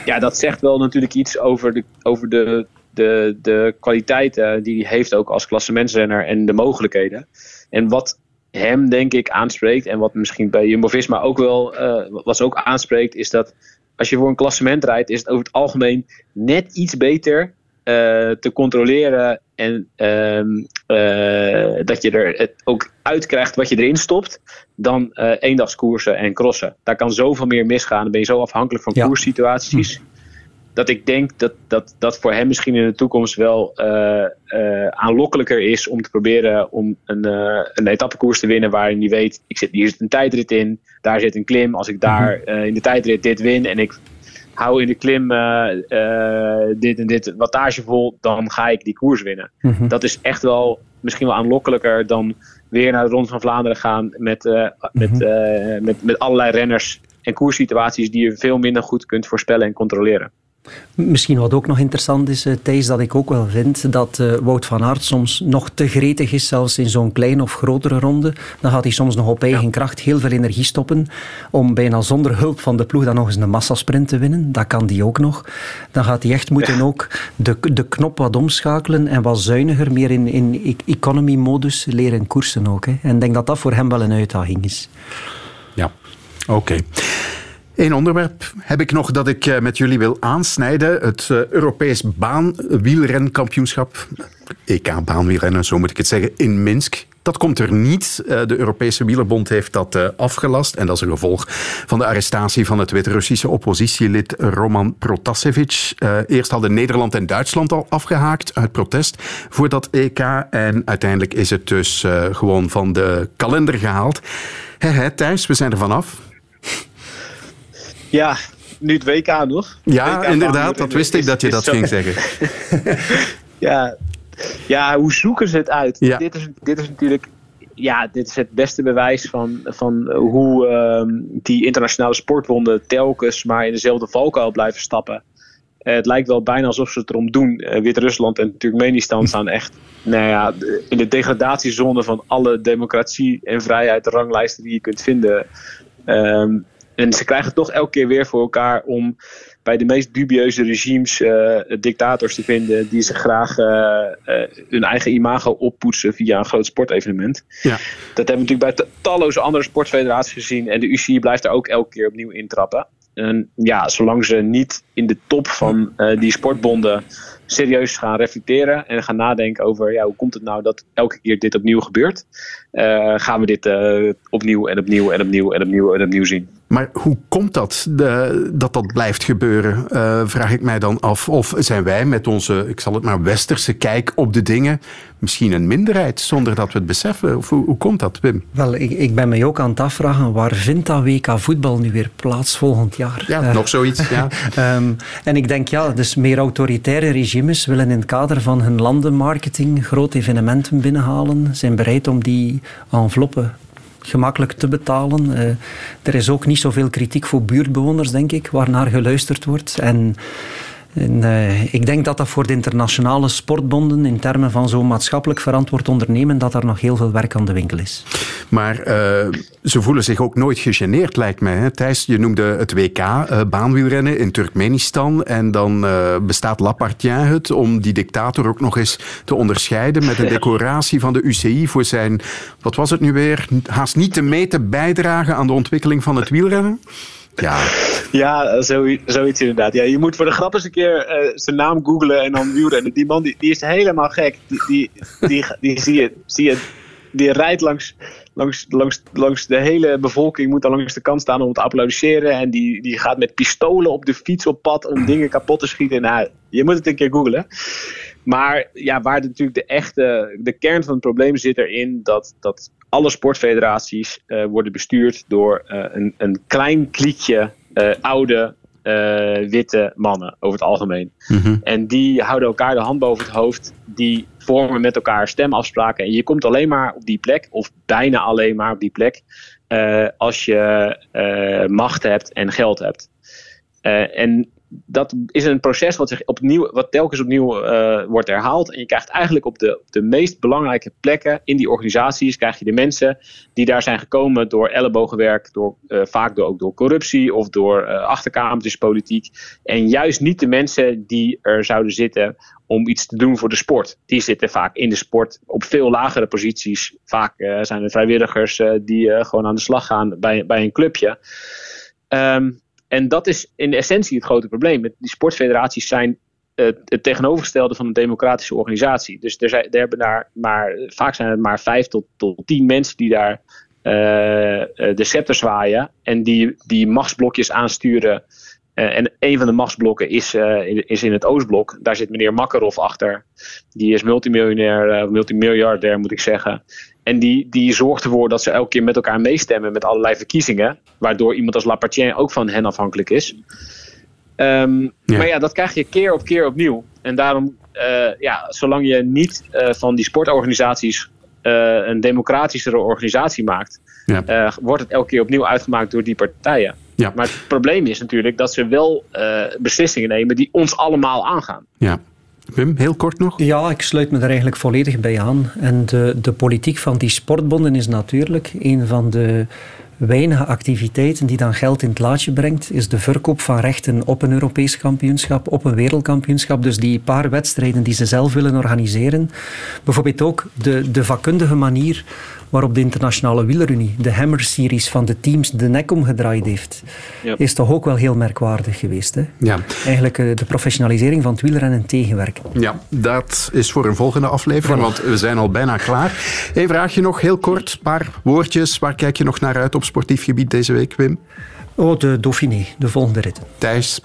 ja, dat zegt wel natuurlijk iets over de, over de, de, de kwaliteiten die hij heeft ook als klassementsrenner en de mogelijkheden. En wat hem denk ik aanspreekt en wat misschien bij Jumbo-Visma ook wel uh, ook aanspreekt is dat als je voor een klassement rijdt is het over het algemeen net iets beter uh, te controleren en uh, dat je er het ook uitkrijgt wat je erin stopt dan uh, eendagskoersen en crossen. Daar kan zoveel meer misgaan. Dan ben je zo afhankelijk van ja. koerssituaties. Hm. Dat ik denk dat, dat dat voor hem misschien in de toekomst wel uh, uh, aanlokkelijker is om te proberen om een, een etappekoers te winnen waarin hij weet, ik zit, hier zit een tijdrit in, daar zit een klim. Als ik daar Mhm. in de tijdrit dit win en ik hou in de klim dit en dit wattage vol, dan ga ik die koers winnen. Mhm. Dat is echt wel misschien wel aanlokkelijker dan weer naar de Ronde van Vlaanderen gaan met, uh, met, uh, met, met allerlei renners en koerssituaties die je veel minder goed kunt voorspellen en controleren. Misschien wat ook nog interessant is, uh, Thijs, dat ik ook wel vind dat uh, Wout van Aert soms nog te gretig is, zelfs in zo'n kleine of grotere ronde. Dan gaat hij soms nog op eigen ja. kracht heel veel energie stoppen om bijna zonder hulp van de ploeg dan nog eens een massasprint te winnen. Dat kan die ook nog. Dan gaat hij echt moeten ja. ook de, de knop wat omschakelen en wat zuiniger, meer in, in economy-modus leren koersen ook. Hè. En ik denk dat dat voor hem wel een uitdaging is. Ja, oké. Okay. Eén onderwerp heb ik nog dat ik met jullie wil aansnijden. Het Europees baanwielrenkampioenschap. EK baanwielrennen, zo moet ik het zeggen, in Minsk. Dat komt er niet. De Europese Wielerbond heeft dat afgelast. En dat is een gevolg van de arrestatie van het Wit-Russische oppositielid Roman Protasevich. Eerst hadden Nederland en Duitsland al afgehaakt uit protest voor dat EK. En uiteindelijk is het dus gewoon van de kalender gehaald. Hé, Thijs, we zijn er vanaf. Ja, nu het WK nog. Ja, WK inderdaad. Dat wist ik dat je dat ging zeggen. ja. ja, hoe zoeken ze het uit? Ja. Dit, is, dit is natuurlijk ja, dit is het beste bewijs van, van hoe uh, die internationale sportbonden telkens maar in dezelfde valkuil blijven stappen. Uh, het lijkt wel bijna alsof ze het erom doen. Uh, Wit-Rusland en Turkmenistan staan echt nou ja, in de degradatiezone van alle democratie en vrijheid ranglijsten die je kunt vinden. Um, en ze krijgen toch elke keer weer voor elkaar om bij de meest dubieuze regimes uh, dictators te vinden die zich graag uh, uh, hun eigen imago oppoetsen via een groot sportevenement. Ja. Dat hebben we natuurlijk bij talloze andere sportfederaties gezien en de UCI blijft daar ook elke keer opnieuw intrappen. En ja, zolang ze niet in de top van die sportbonden serieus gaan reflecteren en gaan nadenken over ja, hoe komt het nou dat elke keer dit opnieuw gebeurt, gaan we dit opnieuw en opnieuw en opnieuw en opnieuw en opnieuw zien. Maar hoe komt dat, de, dat dat blijft gebeuren, uh, vraag ik mij dan af. Of zijn wij met onze, ik zal het maar, westerse kijk op de dingen misschien een minderheid, zonder dat we het beseffen? Of hoe, hoe komt dat, Wim? Wel, ik, ik, ben me ook aan het afvragen, waar vindt dat WK voetbal nu weer plaats volgend jaar? Ja, uh, nog zoiets, ja. um, en ik denk, ja, dus meer autoritaire regimes willen in het kader van hun landenmarketing grote evenementen binnenhalen, zijn bereid om die enveloppen gemakkelijk te betalen. Uh, er is ook niet zoveel kritiek voor buurtbewoners, denk ik, waarnaar geluisterd wordt. En En, uh, ik denk dat dat voor de internationale sportbonden in termen van zo'n maatschappelijk verantwoord ondernemen, dat er nog heel veel werk aan de winkel is. Maar uh, ze voelen zich ook nooit gegeneerd, lijkt mij. Hè? Thijs, je noemde het WK uh, baanwielrennen in Turkmenistan. En dan bestaat Lapartien het om die dictator ook nog eens te onderscheiden met een decoratie van de UCI voor zijn, wat was het nu weer, haast niet te meten bijdrage aan de ontwikkeling van het wielrennen. Ja, ja zoiets inderdaad. Ja, je moet voor de grap eens een keer uh, zijn naam googlen en dan wielrennen. Die man die, die is helemaal gek. Die, die, die, die, zie, je, zie je, die rijdt langs, langs, langs, langs de hele bevolking, moet dan langs de kant staan om te applaudisseren. En die, die gaat met pistolen op de fiets op pad om dingen kapot te schieten. Nou, je moet het een keer googlen. Maar ja, waar natuurlijk de echte, de kern van het probleem zit erin dat, dat alle sportfederaties uh, worden bestuurd door uh, een, een klein kliekje uh, oude witte mannen over het algemeen. Mhm. En die houden elkaar de hand boven het hoofd. Die vormen met elkaar stemafspraken. En je komt alleen maar op die plek, of bijna alleen maar op die plek, als je macht hebt en geld hebt. en dat is een proces wat, zich opnieuw, wat telkens opnieuw uh, wordt herhaald. En je krijgt eigenlijk op de, de meest belangrijke plekken in die organisaties, krijg je de mensen die daar zijn gekomen door ellebogenwerk, door, uh, vaak door, ook door corruptie of door uh, achterkamertjespolitiek. En juist niet de mensen die er zouden zitten om iets te doen voor de sport. Die zitten vaak in de sport op veel lagere posities. Vaak zijn er vrijwilligers die gewoon aan de slag gaan bij, bij een clubje. Um, en dat is in essentie het grote probleem. Die sportfederaties zijn uh, het tegenovergestelde van een democratische organisatie. Dus er, zijn, er hebben daar maar, vaak zijn het maar vijf tot, tot tien mensen die daar uh, de scepter zwaaien en die, die machtsblokjes aansturen. En een van de machtsblokken is, is in het Oostblok. Daar zit meneer Makarov achter. Die is multimiljonair, multimiljardair moet ik zeggen. En die, die zorgt ervoor dat ze elke keer met elkaar meestemmen met allerlei verkiezingen. Waardoor iemand als Lapartien ook van hen afhankelijk is. Um, Maar ja, dat krijg je keer op keer opnieuw. En daarom, uh, ja, zolang je niet uh, van die sportorganisaties uh, een democratischere organisatie maakt, ja. wordt het elke keer opnieuw uitgemaakt door die partijen. Ja. Maar het probleem is natuurlijk dat ze wel beslissingen nemen die ons allemaal aangaan. Ja. Wim, heel kort nog? Ja, ik sluit me daar eigenlijk volledig bij aan. En de, de politiek van die sportbonden is natuurlijk een van de weinige activiteiten die dan geld in het laadje brengt, is de verkoop van rechten op een Europees kampioenschap, op een wereldkampioenschap. Dus die paar wedstrijden die ze zelf willen organiseren. Bijvoorbeeld ook de, de vakkundige manier waarop de internationale wielerunie de Hammer Series van de teams de nek omgedraaid heeft, ja. is toch ook wel heel merkwaardig geweest. Hè? Ja. Eigenlijk uh, de professionalisering van het wielrennen tegenwerken. Ja, dat is voor een volgende aflevering, want we zijn al bijna klaar. Eén vraagje nog, heel kort, een paar woordjes. Waar kijk je nog naar uit op sportief gebied deze week, Wim? Oh, de Dauphiné, de volgende rit. Thijs?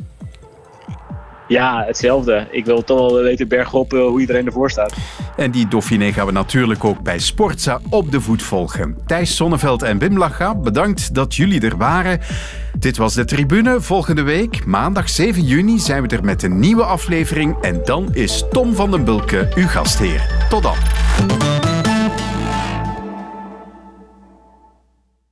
Ja, hetzelfde. Ik wil toch wel weten bergop uh, hoe iedereen ervoor staat. En die Dauphiné gaan we natuurlijk ook bij Sportza op de voet volgen. Thijs Sonneveld en Wim Lacha, bedankt dat jullie er waren. Dit was de Tribune. Volgende week, maandag 7 juni, zijn we er met een nieuwe aflevering. En dan is Tom van den Bulke uw gastheer. Tot dan.